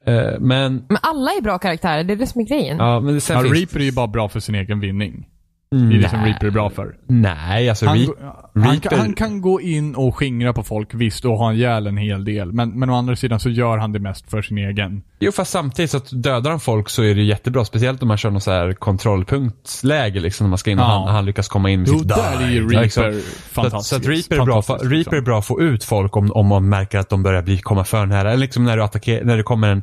Eh, men, Men alla är bra karaktärer, det är det som är grejen. ja men sen Ja, Reaper är ju bara bra för sin egen vinning. Det är det som Reaper är bra för. Nej, alltså Han, gå- han, Reaper, kan, han kan gå in och skingra på folk, visst, och ha ihjäl en hel del. Men, men å andra sidan så gör han det mest för sin egen. Jo fast samtidigt så att dödar han folk så är det jättebra. Speciellt om man kör någon så här kontrollpunktsläge liksom. När man ska in och Ja. han, han lyckas komma in med Jo, sitt där är ju Ja, Reaper liksom. Så att, så att Reaper, är bra, för, Reaper är liksom. bra att få ut folk om, om man märker att de börjar bli, komma för nära. Eller liksom när du attackerar, när det kommer en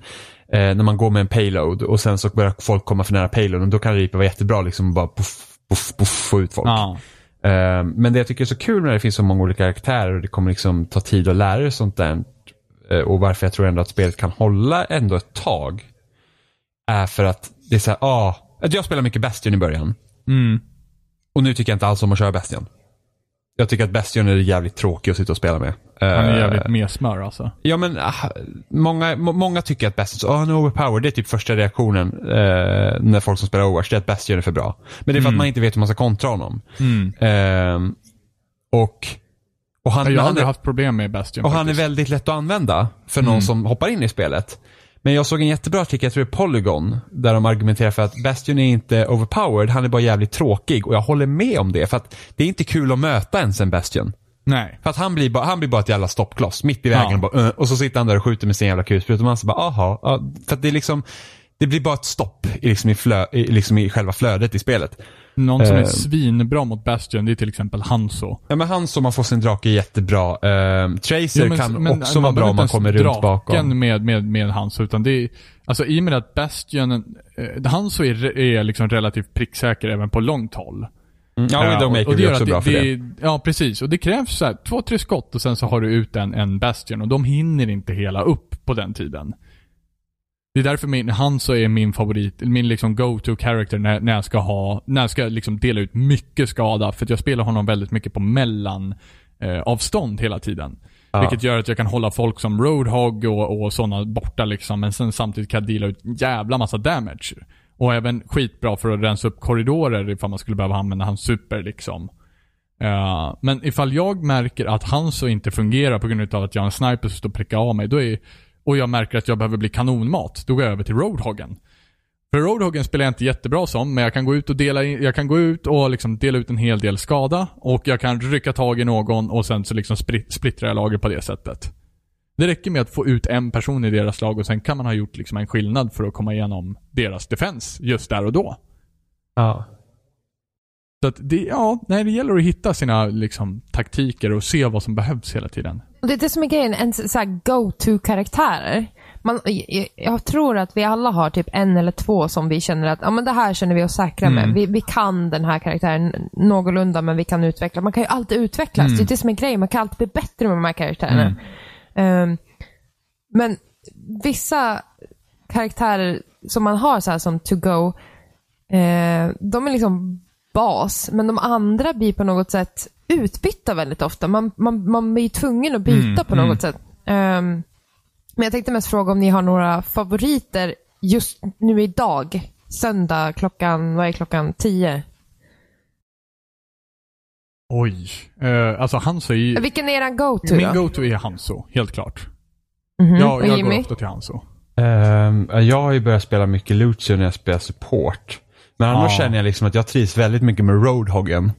eh, när man går med en payload och sen så börjar folk komma för nära payloaden. Då kan Reaper vara jättebra liksom bara puff, puff, puff, få ut folk. Ja. Eh, men det jag tycker är så kul när det finns så många olika karaktärer och det kommer liksom ta tid att lära sig sånt där. eh, och varför jag tror ändå att spelet kan hålla ändå ett tag. Är för att det är så här, ah, jag spelar mycket Bastion i början. Mm. Och nu tycker jag inte alls om att köra Bastion. Jag tycker att Bastion är jävligt tråkig att sitta och spela med. Han är Eh, jävligt mesmör alltså. Ja men ah, många, må, många tycker att Bastion, oh, han är overpowered. Det är typ första reaktionen eh, när folk som spelar Overwatch, det är att Bastion är för bra. Men det är för att man inte vet hur man ska kontra honom. Mm. Ehm, och, och han, Jag har han aldrig är, haft problem med Bastion och han är faktiskt. väldigt lätt att använda för någon som hoppar in i spelet. Men jag såg en jättebra artikel, jag tror det är Polygon, där de argumenterar för att Bastion är inte overpowered, han är bara jävligt tråkig. Och jag håller med om det, för att det är inte kul att möta ens en Bastion. Nej. För att han blir bara, han blir bara ett jävla stoppkloss mitt i vägen Ja. och, bara, "Uh", och så sitter han där och skjuter med sin jävla kulspruta och man så bara, aha. Ja, för att det är liksom, det blir bara ett stopp i, liksom i, flö, i, liksom i själva flödet i spelet. Någon som är Eh. svinbra mot Bastion, det är till exempel Hanzo. Ja men han som man får sin drake är jätterbra. Ehm, Tracer Jo, men- kan men också vara bra om man kommer runt bakom. draken med, med, med Hanzo, utan det är, alltså i och med att Bastion, eh, Hanzo är, är liksom relativt pricksäker även på långt håll. Mm, ja, Eh, Widowmaker och det också att bra för det. Ja, precis. Och det krävs så här, två, tre skott och sen så har du ut en, en Bastion och de hinner inte hela upp på den tiden. Det är därför min, Hanzo är min favorit, min liksom go-to character när, när jag ska ha, när jag ska liksom dela ut mycket skada. För att jag spelar honom väldigt mycket på mellan eh, avstånd hela tiden. Ja. Vilket gör att jag kan hålla folk som Roadhog och, och sådana borta liksom. Men sen samtidigt kan jag deala ut jävla massa damage. Och även skitbra för att rensa upp korridorer ifall man skulle behöva använda hans super liksom. Eh, men ifall jag märker att Hanso inte fungerar på grund av att jag har en sniper som står och prickar av mig, då är, och jag märker att jag behöver bli kanonmat, då går jag över till Roadhoggen. För Roadhoggen spelar jag inte jättebra som, men jag kan gå ut och dela in, jag kan gå ut och liksom dela ut en hel del skada och jag kan rycka tag i någon och sen så liksom splittrar jag lager på det sättet. Det räcker med att få ut en person i deras lag och sen kan man ha gjort liksom en skillnad för att komma igenom deras defens just där och då. Ja. Så att det, ja, nej, det gäller att hitta sina liksom, taktiker och se vad som behövs hela tiden. Det är det som är grejen, en så här go-to-karaktärer. Man, jag, jag tror att vi alla har typ en eller två som vi känner att ja, men det här känner vi oss säkra med. Mm. Vi, vi kan den här karaktären någorlunda, men vi kan utveckla. Man kan ju alltid utvecklas. Mm. Det är det som är grejen. Man kan alltid bli bättre med de här karaktärerna. Ehm, men vissa karaktärer som man har så här som to go, eh, de är liksom bas, men de andra blir på något sätt utbytta väldigt ofta. Man, man, man blir tvungen att byta Mm, på något mm. sätt. Ehm, men jag tänkte mest fråga om ni har några favoriter just nu idag. Söndag klockan, vad är klockan? 10? Oj. Uh, alltså Hanso är ju... Vilken är eran go-to Min då? go-to är Hanso, helt klart. Mhm. Jag, Och jag går ofta till Hanso. Ehm, jag har ju börjat spela mycket Lucio när jag spelar support. Men annars Ja. känner jag liksom att jag trivs väldigt mycket med Roadhoggen.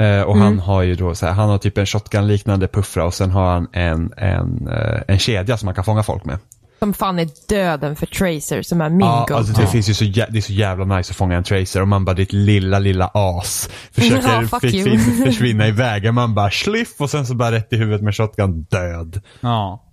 Eh, och Mm. han har ju då så här, han har typ en shotgun-liknande puffra och sen har han en, en, eh, en kedja som man kan fånga folk med. Som fan är döden för Tracer, som är min Ja, go-to. alltså det finns ju så, jä- det är så jävla nice att fånga en tracer och man bara ditt lilla, lilla as försöker Ja, försvinna, försvinna i vägen. Man bara sliff och sen så bara rätt i huvudet med shotgun, död. Ja.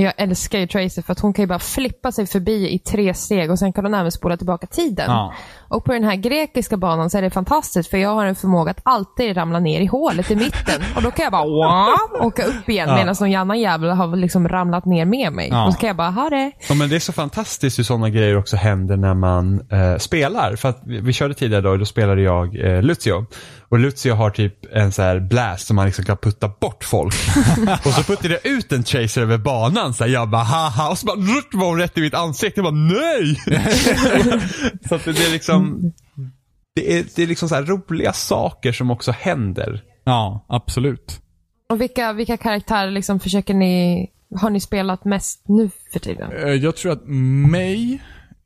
Jag älskar ju Tracer för att hon kan ju bara flippa sig förbi i tre steg och sen kan hon även spola tillbaka tiden. Ja. Och på den här grekiska banan så är det fantastiskt för jag har en förmåga att alltid ramla ner i hålet i mitten. Och då kan jag bara wow, åka upp igen Ja. medan någon annan jävel har liksom ramlat ner med mig. Ja. Och så kan jag bara ha det. Ja, men det är så fantastiskt hur sådana grejer också händer när man eh, spelar. För att vi, vi körde tidigare då, då spelade jag eh, Lucio. Och Lucio har typ en så här blast som man liksom kan putta bort folk. och så puttade jag ut en chaser över banan. Så här, jag bara haha och så bara rutt, var hon rätt i mitt ansikte. Jag bara nej! så att det, är liksom det är, det är liksom så här roliga saker som också händer. Ja, absolut. Och vilka, vilka karaktärer liksom försöker ni, har ni spelat mest nu för tiden? Eh, Jag tror att May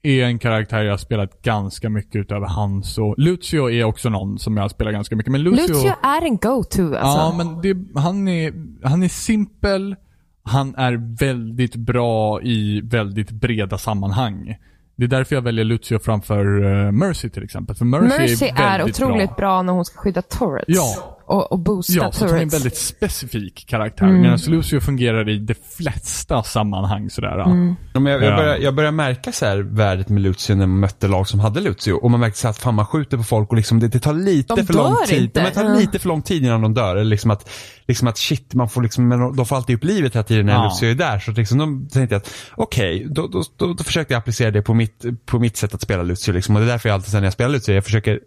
är en karaktär jag har spelat ganska mycket utöver Hanso. Lucio är också någon som jag har spelat ganska mycket. Men Lucio... Lucio är en go-to alltså. Ja, men det, han, är, han är simpel. Han är väldigt bra i väldigt breda sammanhang. Det är därför jag väljer Lucio framför eh, Mercy till exempel. För Mercy, Mercy är, är, otroligt bra. bra. när hon ska skydda turrets. Ja. Och, och boosta Ja, så att hon är en turrets. väldigt specifik karaktär. Mm. Medan Lucio fungerar i de flesta sammanhang sådär. Mm. Ja, jag, jag, Ja. börjar, jag börjar märka så här värdet med Lucio när man mötte lag som hade Lucio. Och man märkte så här att fan man skjuter på folk och liksom det, det tar lite De för lång tid. inte. Det tar Ja. lite för lång tid innan de dör. Eller liksom att, liksom att shit, man får liksom, men de får alltid upp livet hela tiden när Ja. Lucio är där. Så liksom, de tänkte jag att okej, då, då, då, då försökte jag applicera det på mitt, på mitt sätt att spela Lucio. Liksom. Och det är därför jag alltid när jag spelar Lucio, jag försöker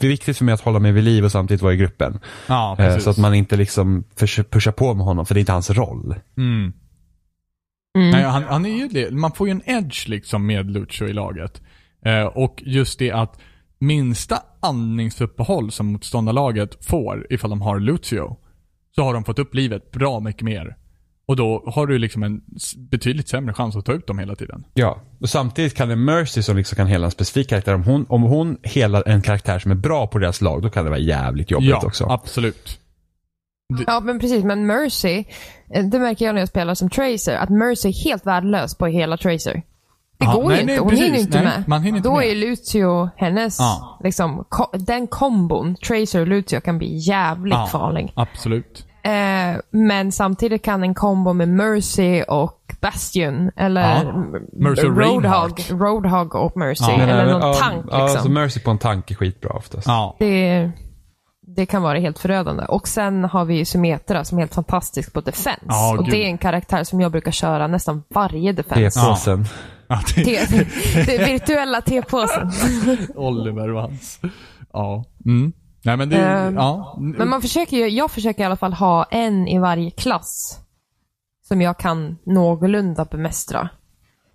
det är viktigt för mig att hålla mig vid liv och samtidigt vara i gruppen. Ja, Eh, precis. Så att man inte liksom pushar på med honom, för det är inte hans roll. Mm. Mm. Nej, han, han är ju det. Man får ju en edge liksom med Lucio i laget. Eh, och just det att minsta andningsuppehåll som motståndarlaget får ifall de har Lucio, så har de fått upp livet bra mycket mer. Och då har du liksom en betydligt sämre chans att ta ut dem hela tiden. Ja, och samtidigt kan en Mercy som liksom kan hela en specifik karaktär, om hon, om hon helar en karaktär som är bra på deras lag, då kan det vara jävligt jobbigt ja, också. absolut. Ja, men precis. Men Mercy, eh, det märker jag när jag spelar som Tracer, att Mercy är helt värdelös på hela Tracer. Det Ja, går nej, ju inte. Hon precis. hinner inte Nej, med. man hinner inte Då med. är Lucio hennes, Ja. liksom, ko- den kombon, Tracer och Lucio, kan bli jävligt Ja, farlig. Absolut. Eh, men samtidigt kan en kombo med Mercy och Bastion, eller Ja. Mercy och Roadhog. Roadhog och Mercy, Ja. Eller även- någon ja, tank Ja, liksom. så Mercy på en tank är skitbra oftast. Ja. det, det kan vara helt förödande. Och sen har vi Symmetra som är helt fantastisk på defense. Ja, och det är en karaktär som jag brukar köra nästan varje defense. T-påsen. ja det, det virtuella tepåsen. Oliver och hans. Ja. Mm. Nej men det, Ehm, ja. Men man försöker ju, jag försöker i alla fall ha en i varje klass. Som jag kan någorlunda bemästra.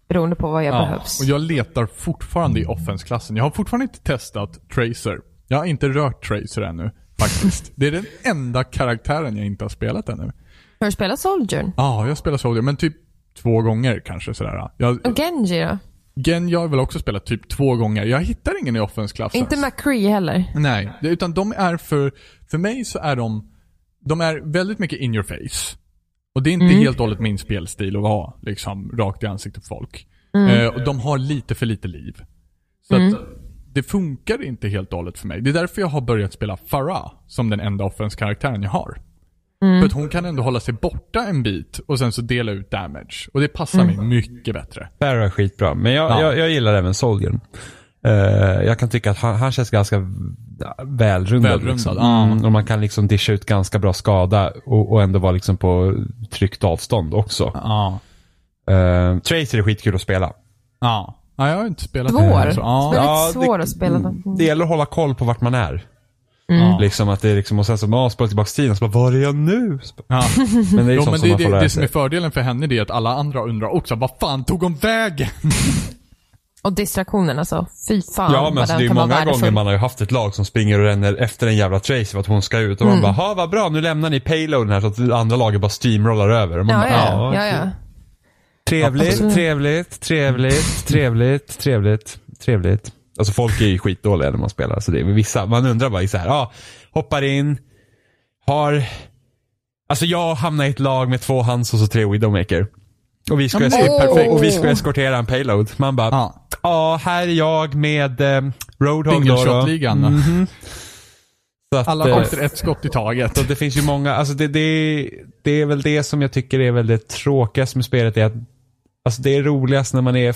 Beroende på vad jag ja. behövs. Och jag letar fortfarande i offense-klassen. Jag har fortfarande inte testat Tracer. Jag har inte rört Tracer ännu, faktiskt. det är den enda karaktären jag inte har spelat ännu. Har du spelat Soldier? Ja, jag spelar Soldier, men typ två gånger kanske sådär. Jag, Och Genji då? Gen jag har väl också spelat typ två gånger. Jag hittar ingen i offense-klassen. Inte McCree heller? Nej, utan de är för, för mig så är de, de är väldigt mycket in your face. Och det är inte Mm. helt och hållet min spelstil att vara liksom rakt i ansiktet på folk. Mm. Eh, och de har lite för lite liv. Så att det funkar inte helt och hållet för mig. Det är därför jag har börjat spela Farah som den enda offense-karaktären jag har. Mm. För att hon kan ändå hålla sig borta en bit och sen så dela ut damage. Och det passar Mm. mig mycket bättre. Farah är skitbra, men jag, Ja. jag, jag gillar även Soldier. Eh, jag kan tycka att han, han känns ganska välrundad. Välrundad, liksom. mm, och man kan liksom discha ut ganska bra skada och, och ändå vara liksom på tryggt avstånd också. Ja. Uh, Tracer är skitkul att spela. Ja. Ja, jag har inte spelat Svår. det. Så, ja. Lite svår att spela den. Det gäller att hålla koll på vart man är. Ja. Liksom att det är liksom, och sen så, man spolar tillbaka tiden och så bara, var är jag nu? Ja. Men det är Jo, men som det, man får det, det som är fördelen för henne det är att alla andra undrar också, vad fan tog hon vägen? Och distraktionen alltså. Fy fan Ja men alltså, det är vara många gånger man har ju haft ett lag som springer och ränner efter en jävla Tracer för att hon ska ut och Mm. man bara, ha vad bra nu lämnar ni payloaden här så att det andra laget bara steamrollar över. Och man Ja, bara, ja, ja. ja. Trevligt, Absolut. trevligt, trevligt, trevligt, trevligt, trevligt. Alltså folk är ju skitdåliga när man spelar. Så det är vissa, man undrar bara så här, ja, hoppar in, har, alltså jag hamnar i ett lag med två hands och så tre Widowmaker. Och vi ska, eskort- perfekt. och, vi ska eskortera en payload. Man bara, ja, Ja. här är jag med eh, Roadhog då. då. Mhm. Så att, Alla eh, skjuter ett skott i taget. så det finns ju många, alltså det, det, det är väl det som jag tycker är väl det tråkigaste med spelet är att Alltså det är roligast när man är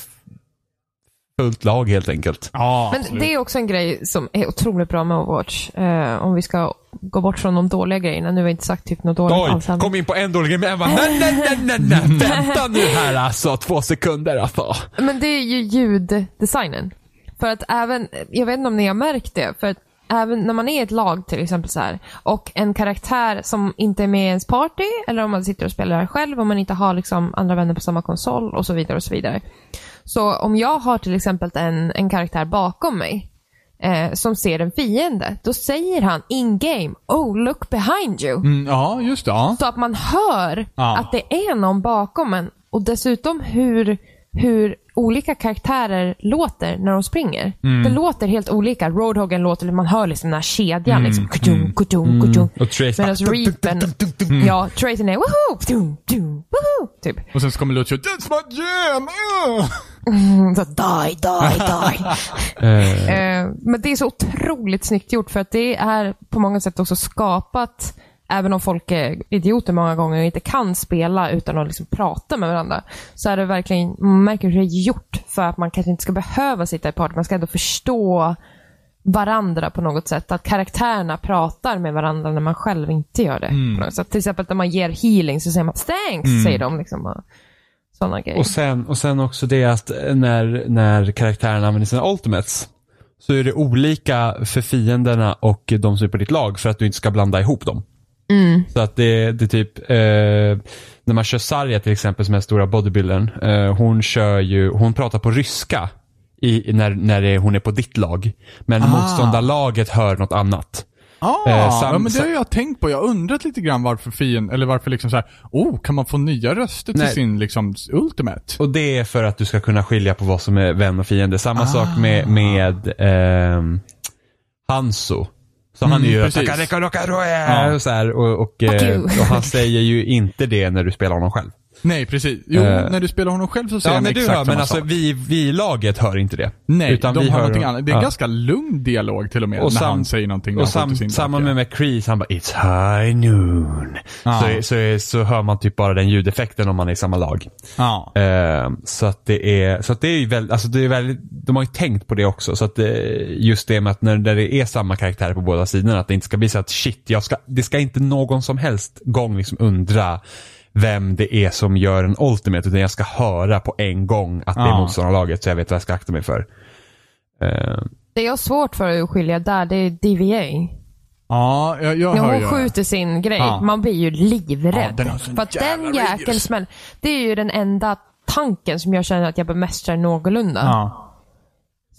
fullt lag helt enkelt. Ja, Men absolut. det är också en grej som är otroligt bra med Overwatch. Eh, om vi ska gå bort från de dåliga grejerna. Nu har vi inte sagt typ något dåligt Oj, alls. än. kom in på en dålig grej men jag bara, nej, nej, nej, nej, nej, vänta nu här alltså, två sekunder alltså. Men det är ju ljuddesignen. För att även, jag vet inte om ni har märkt det, för att även när man är i ett lag till exempel så här och en karaktär som inte är med i ens party, eller om man sitter och spelar själv, om man inte har liksom andra vänner på samma konsol och så vidare och så vidare. Så om jag har till exempel en, en karaktär bakom mig eh, som ser en fiende, då säger han in game, oh look behind you. Mm, ja, just det. Ja. Så att man hör Ja. att det är någon bakom en. Och dessutom hur, hur olika karaktärer låter när de springer. Mm. Det låter helt olika. Roadhoggen låter, man hör liksom den här kedjan. Mm. Liksom, kutung, kutung, kutung. Och Trace Medan Reapen, ja, Tracen är woho, dum, dum, woho, typ. Och sen så kommer Lucio, That's my jam! Uh! Mm, Så die, die, die. Eh, men det är så otroligt snyggt gjort för att det är på många sätt också skapat, även om folk är idioter många gånger och inte kan spela utan att liksom prata med varandra, så är det verkligen, man märker hur det är gjort för att man kanske inte ska behöva sitta i party, man ska ändå förstå varandra på något sätt. Att karaktärerna pratar med varandra när man själv inte gör det. Mm. sätt. Till exempel när man ger healing så säger man thanks, säger de. Liksom, och sådana grejer. och, sen, och sen också det att när, när karaktärerna använder sina ultimates så är det olika för fienderna och de som är på ditt lag för att du inte ska blanda ihop dem. Så att det, det är typ, eh, när man kör Sarja till exempel som är den stora bodybuildern, eh, hon kör ju, hon pratar på ryska i, när, när det, hon är på ditt lag. Men Ah. motståndarlaget hör något annat. Ah, Eh, sam- ja, men det har jag tänkt på. Jag har undrat lite grann varför fienden, eller varför liksom så här, oh, kan man få nya röster till Nej. sin liksom ultimate? Och det är för att du ska kunna skilja på vad som är vän och fiende. Samma Ah. sak med, med ehm, Hanso. Så han är ju Mm, och, så här, och, och, Fuck eh, och han säger ju inte det när du spelar honom själv. Nej, precis. Jo, Eh. när du spelar honom själv så säger Ja, han när du exakt hör, samma men alltså sak. vi, vi i laget hör inte det. Nej, Utan de vi hör- någonting annat. Det är en ja. ganska lugn dialog till och med, när sam- han säger någonting. Och sam, samma med McCree, han bara It's high noon. Ja. Så, så, så hör man typ bara den ljudeffekten om man är i samma lag. Ja. Eh, så att det är, så att det är ju väldigt, alltså det är väldigt, de har ju tänkt på det också. Så att det, just det med att när, när det är samma karaktärer på båda sidorna, att det inte ska bli så att shit, jag ska, det ska inte någon som helst gång liksom undra vem det är som gör en ultimate, utan jag ska höra på en gång att det är motståndarlaget så jag vet vad jag ska akta mig för. Eh, Det jag har svårt för att skilja där, det är DVA. Ja, jag, jag När hon ju. skjuter sin grej, Ja. man blir ju livrädd. Ja, För att den jäkeln radius. smäll, det är ju den enda tanken som jag känner att jag bemästrar någorlunda. Ja.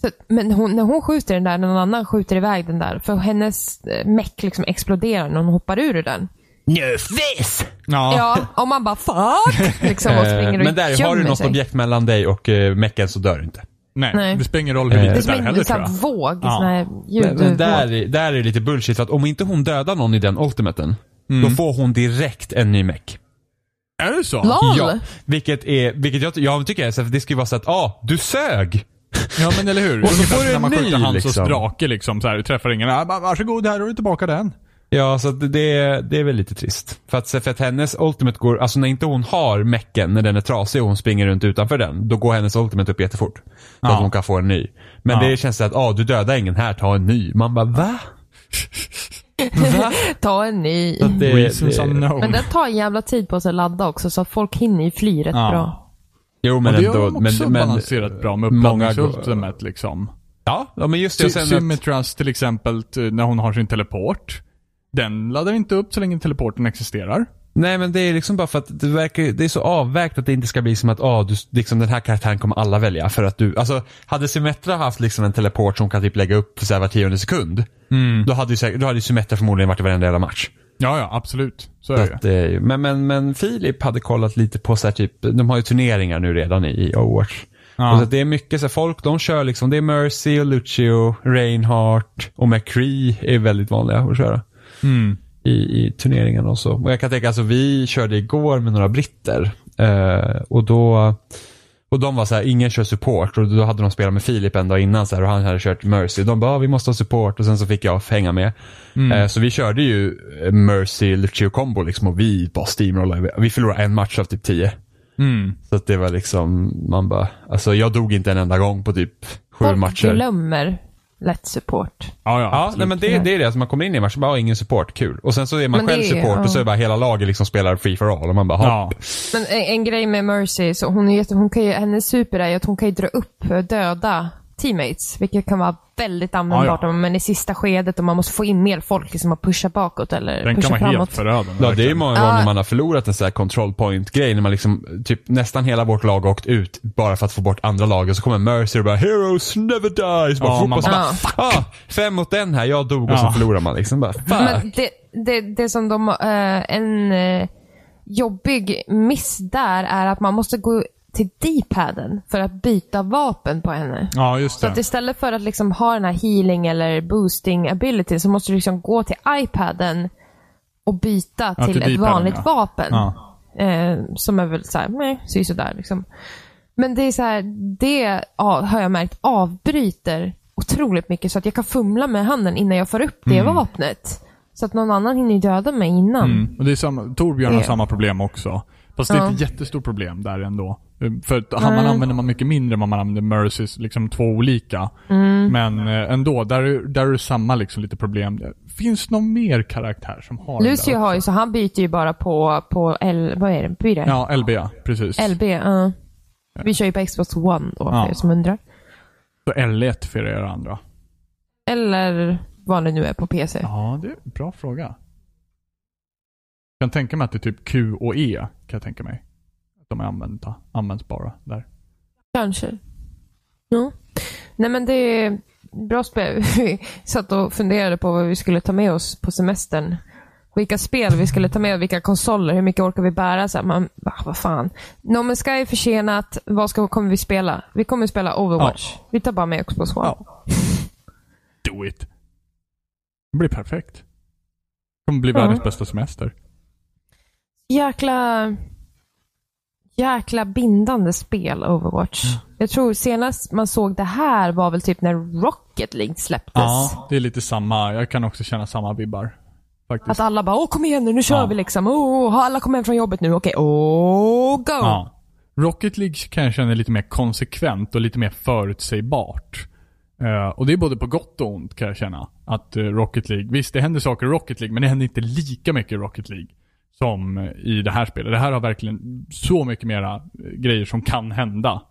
Så, men hon, när hon skjuter den där, när någon annan skjuter iväg den där, för hennes eh, meck liksom exploderar när hon hoppar ur den. Nöfvis! Ja. Ja, och man bara fuck! Liksom, och springer och Eh, Men där, har du något sig. objekt mellan dig och uh, mecken så dör du inte. Nej, Nej. det spelar ingen roll hur Eh, litet Det det är heller tror jag. våg, Ja. sån här Men, men där, är- där är det lite bullshit för att om inte hon dödar någon i den ultimaten, Mm. då får hon direkt en ny meck. Är det så? LOL! Ja, vilket är, vilket jag, jag tycker är så att det ska ju vara så att, ah, du sög! Ja men eller hur. Och så får du när en man ny, skjuter hans liksom. och drake liksom så här, du träffar ingen. Ah, va- varsågod, här har du tillbaka den. Ja, så det, det är väl lite trist. För att, för att hennes ultimate går, alltså när inte hon har mecken, när den är trasig och hon springer runt utanför den, då går hennes ultimate upp jättefort. Så Ja. att hon kan få en ny. Men Ja. det känns så att, ah, du dödar ingen här, ta en ny. Man bara, va? va? Ta en ny. Så det, Reasons det, unknown. Men den tar en jävla tid på sig att ladda också, så att folk hinner ju fly rätt Ja. bra. jo och men det har ändå, de också men, men, balanserat bra med många uppladdningsultimet liksom. ja, ja, men just det. Och Sy- sen att, Symmetras till exempel, när hon har sin teleport. Den laddar inte upp så länge teleporten existerar. nej men det är liksom bara för att det verkar, det är så avvägt att det inte ska bli som att, ah, du, liksom den här karaktären kommer alla välja. För att du, alltså, hade Symmetra haft liksom en teleport som kan typ lägga upp så här var tionde sekund. Då hade ju, då hade ju Symmetra förmodligen varit i varenda jävla match. Ja, ja, absolut. Så är att det ju, men, men, men Filip hade kollat lite på så här typ, de har ju turneringar nu redan i, i Overwatch. Ja. Och så det är mycket så här, folk de kör liksom, det är Mercy och Lucio, Reinhardt och McCree är väldigt vanliga att köra. Mm. i, i turneringen och så. Och jag kan tänka, alltså vi körde igår med några britter. Eh, och då och de var så här, ingen kör support och då hade de spelat med Filip en dag innan så här, och han hade kört Mercy. De bara, ah, vi måste ha support och sen så fick jag hänga med. Eh, så vi körde ju eh, Mercy Lucio combo liksom och vi bara steamrollade. Vi förlorade en match av typ tio. Mm. Så att det var liksom, man bara, alltså jag dog inte en enda gång på typ sju Folk matcher. glömmer lätt support. Ja, ja. Ja, nej, men det, det är det. Alltså man kommer in i en match och bara, ah, ingen support, kul. Och sen så är man Men själv är- support ja. och så är bara hela laget liksom spelar free for all. Och man bara, Ja. Men en, en grej med Mercy, så hon, är jätte, hon kan ju, hennes super är att hon kan ju dra upp eh, döda teammates, vilket kan vara väldigt användbart Ja, ja. om man är i sista skedet och man måste få in mer folk liksom att pusha bakåt eller Den pusha kan vara framåt. helt förödande. Ja, det är ju många gånger man har förlorat en sån här control point grej när man liksom, typ nästan hela vårt lag har åkt ut bara för att få bort andra laget. Så kommer Mercy och bara “Heroes never die”. Så bara, man så bara- bara ah, fem mot en här, jag dog och så förlorar man liksom. Bara, Men fuck. det, det, det som de, eh, en eh, jobbig miss där är att man måste gå till D-paden för att byta vapen på henne. Ja, just Så att det. istället för att liksom ha den här healing eller boosting ability så måste du liksom gå till iPaden och byta Ja, till, till ett vanligt ja. vapen. Ja. Eh, som är väl såhär, nej, ser sådär liksom. Men det är så här, det har jag märkt avbryter otroligt mycket så att jag kan fumla med handen innan jag får upp det vapnet. Så att någon annan hinner döda mig innan. Mm. Och det är samma, Torbjörn har Det- samma problem också. Fast det är ett jättestort problem där ändå. För att man använder man mycket mindre än vad man använder Mercys, liksom två olika. Mm. Men eh, ändå, där, är- där är det samma liksom lite problem. Finns någon mer karaktär som har Lucio där har ju, så han byter ju bara på, på L, vad är det, blir det? Ja, LB, precis. LB, ja. Vi kör ju på Xbox One då, för Ja. er som undrar. Så L1 för er andra. Eller vad det nu är på PC. Ja, det är en bra fråga. Jag kan tänka mig att det är typ Q och E, kan jag tänka mig. De är använda, användbara där. Kanske. Ja. Nej men det är bra spel. Vi satt och funderade på vad vi skulle ta med oss på semestern. Vilka spel vi skulle ta med vilka konsoler. Hur mycket orkar vi bära? Så här, man, va, vad fan. No Man's Sky är försenat. Vad ska, kommer vi spela? Vi kommer spela Overwatch. Vi tar bara med Xbox One. Ja. Do it. Det blir perfekt. Det kommer bli världens bästa semester. Jäkla... Jäkla bindande spel, Overwatch. Jag tror senast man såg det här var väl typ när Rocket League släpptes. Ja, det är lite samma. Jag kan också känna samma vibbar. Faktiskt. Att alla bara åh kom igen nu, nu kör Ja. vi liksom. Åh, har alla kommit hem från jobbet nu? Okej, åh, go! Ja. Rocket League kan jag känna är lite mer konsekvent och lite mer förutsägbart. Eh, och det är både på gott och ont kan jag känna. Att eh, Rocket League, visst det händer saker i Rocket League, men det händer inte lika mycket i Rocket League som i det här spelet. Det här har verkligen så mycket mera eh, grejer som kan hända.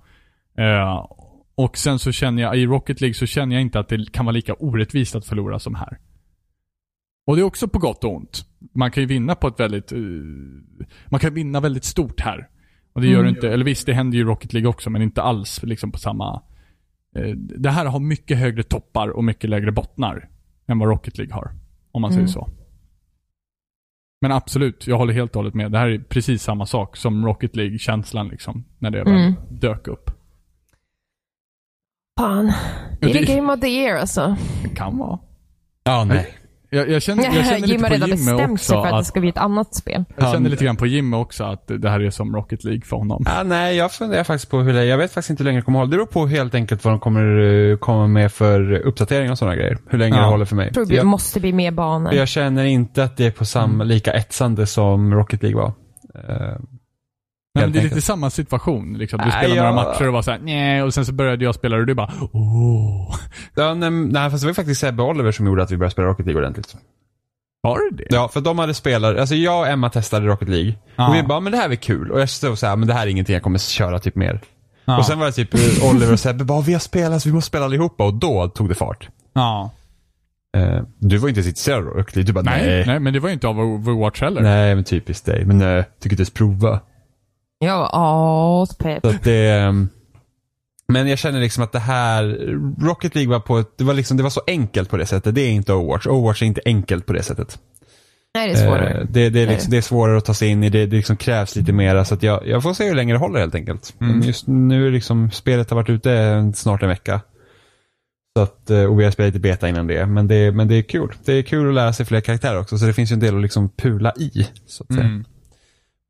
Eh, och sen så känner jag, i Rocket League så känner jag inte att det kan vara lika orättvist att förlora som här. Och det är också på gott och ont. Man kan ju vinna på ett väldigt... eh, man kan vinna väldigt stort här. Och det gör det inte, eller visst det händer ju i Rocket League också, men inte alls liksom på samma... eh, det här har mycket högre toppar och mycket lägre bottnar än vad Rocket League har. Om man Mm. säger så. Men absolut, jag håller helt och hållet med. Det här är precis samma sak som Rocket League-känslan liksom. När det väl Mm. dök upp. Fan. Det är det- det Game of the Year alltså. Det kan vara. Ja, nej. Jag, jag känner, jag känner Jim lite på redan Jimmy bestämt sig också för att det att, ska bli ett annat spel. jag känner lite grann på Jimmy också att det här är som Rocket League för honom. Ja, nej, jag funderar faktiskt på hur länge, jag vet faktiskt inte hur länge det kommer hålla. Det beror på helt enkelt vad de kommer eh, komma med för uppdateringar och sådana grejer. Hur länge Ja. det håller för mig. Jag tror det Jag, måste bli mer banor. jag känner inte att det är på samma, lika etsande som Rocket League var. Eh, Men det är lite samma situation. Liksom. Du Nej, spelar några jag- matcher och var såhär nej och sen så började jag spela och du bara åh. Ja, nej, nej, fast det var faktiskt Sebbe och Oliver som gjorde att vi började spela Rocket League ordentligt. Har du det? Ja, för de hade spelat, alltså jag och Emma testade Rocket League. Ja. Och vi bara, men det här är kul. Och jag stod så här, men det här är ingenting jag kommer köra typ mer. Ja. Och sen var det typ eh, Oliver och Sebbe bara, vi har spelat så vi måste spela allihopa. Och då tog det fart. ja. Eh, du var inte ens intresserad av Rocket League. Du bara, Nej, nej. nej, men det var ju inte av Overwatch heller. Nej, men typiskt dig. Men nej, tycker inte ens prova. Jag var aspepp. Så att det... ehm, Men jag känner liksom att det här, Rocket League var på ett, det var liksom, det var så enkelt på det sättet. Det är inte Overwatch. Overwatch är inte enkelt på det sättet. Nej, det är svårare. Eh, det, det, är liksom, det är svårare att ta sig in i, det, det liksom krävs lite mer. Så att jag, jag får se hur länge det håller helt enkelt. Mm. Just nu liksom, spelet har varit ute snart en vecka. Så att, eh, och vi har spelat lite beta innan det. Men det, men det är kul. Det är kul att lära sig fler karaktärer också. Så det finns ju en del att liksom pula i. Så att säga. Mm.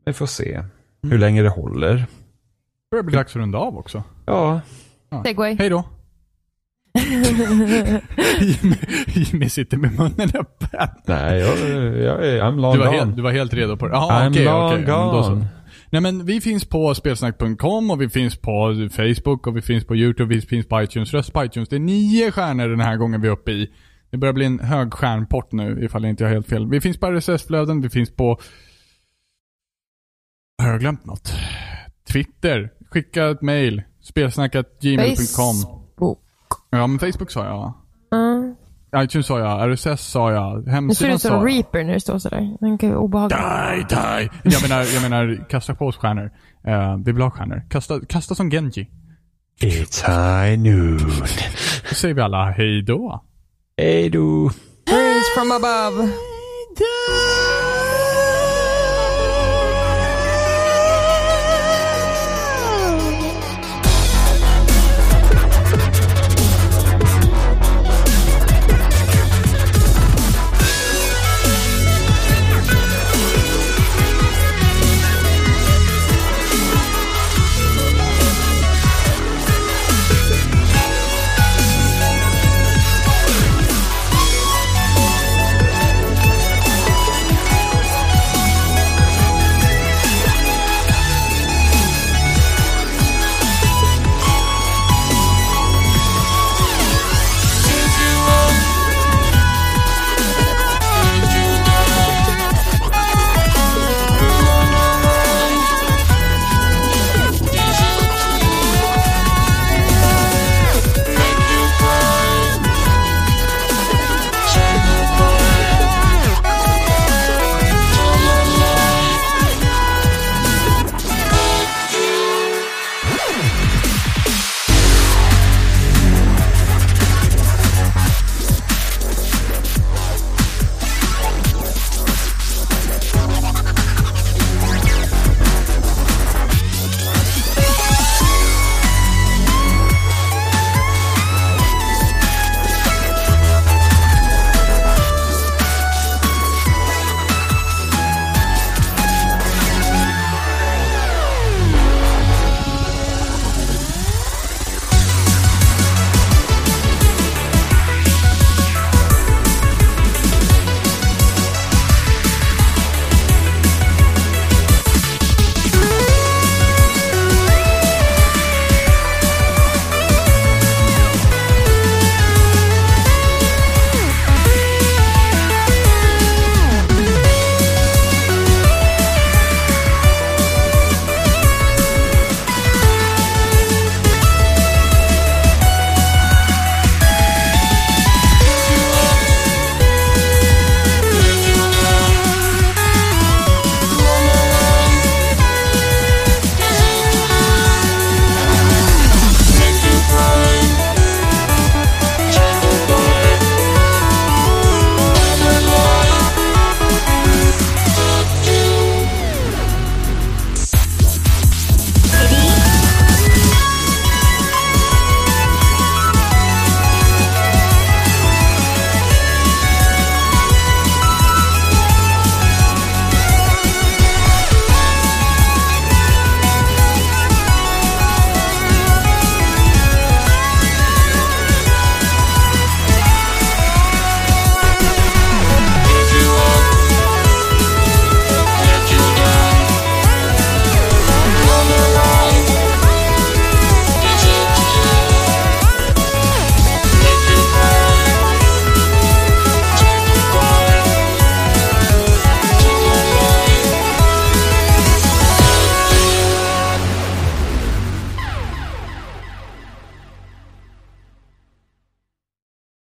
Vi får se hur länge det håller. Det börjar bli dags att runda av också. Ja, Segway. Hej då. Jimmy, Jimmy sitter med munnen öppen. nej, jag, jag är, I'm long Du var, gone. helt, du var helt redo på det? Jaha, I'm okej, long. Ja, så. gone. Nej men vi finns på spelsnack.com och vi finns på Facebook och vi finns på YouTube, vi finns på iTunes. Röst på iTunes. Det är nio stjärnor den här gången vi är uppe i. Det börjar bli en hög stjärnport nu ifall jag inte har helt fel. Vi finns på RSS-flöden, vi finns på... Har jag glömt något? Twitter. Skicka ett mail. Spelsnack.gmail.com Facebook. Ja men Facebook sa jag. Mm. iTunes sa jag, RSS sa jag, Nu ser hemsidan du ut som sa jag. Reaper när du står sådär. Den kan obehaglig. Die, die. Jag menar, jag menar kasta på oss stjärnor. Uh, vi vill ha stjärnor. Kasta, kasta som Genji. It's high noon. Då säger vi alla hej då. Hej då. Praise from above. Hej då!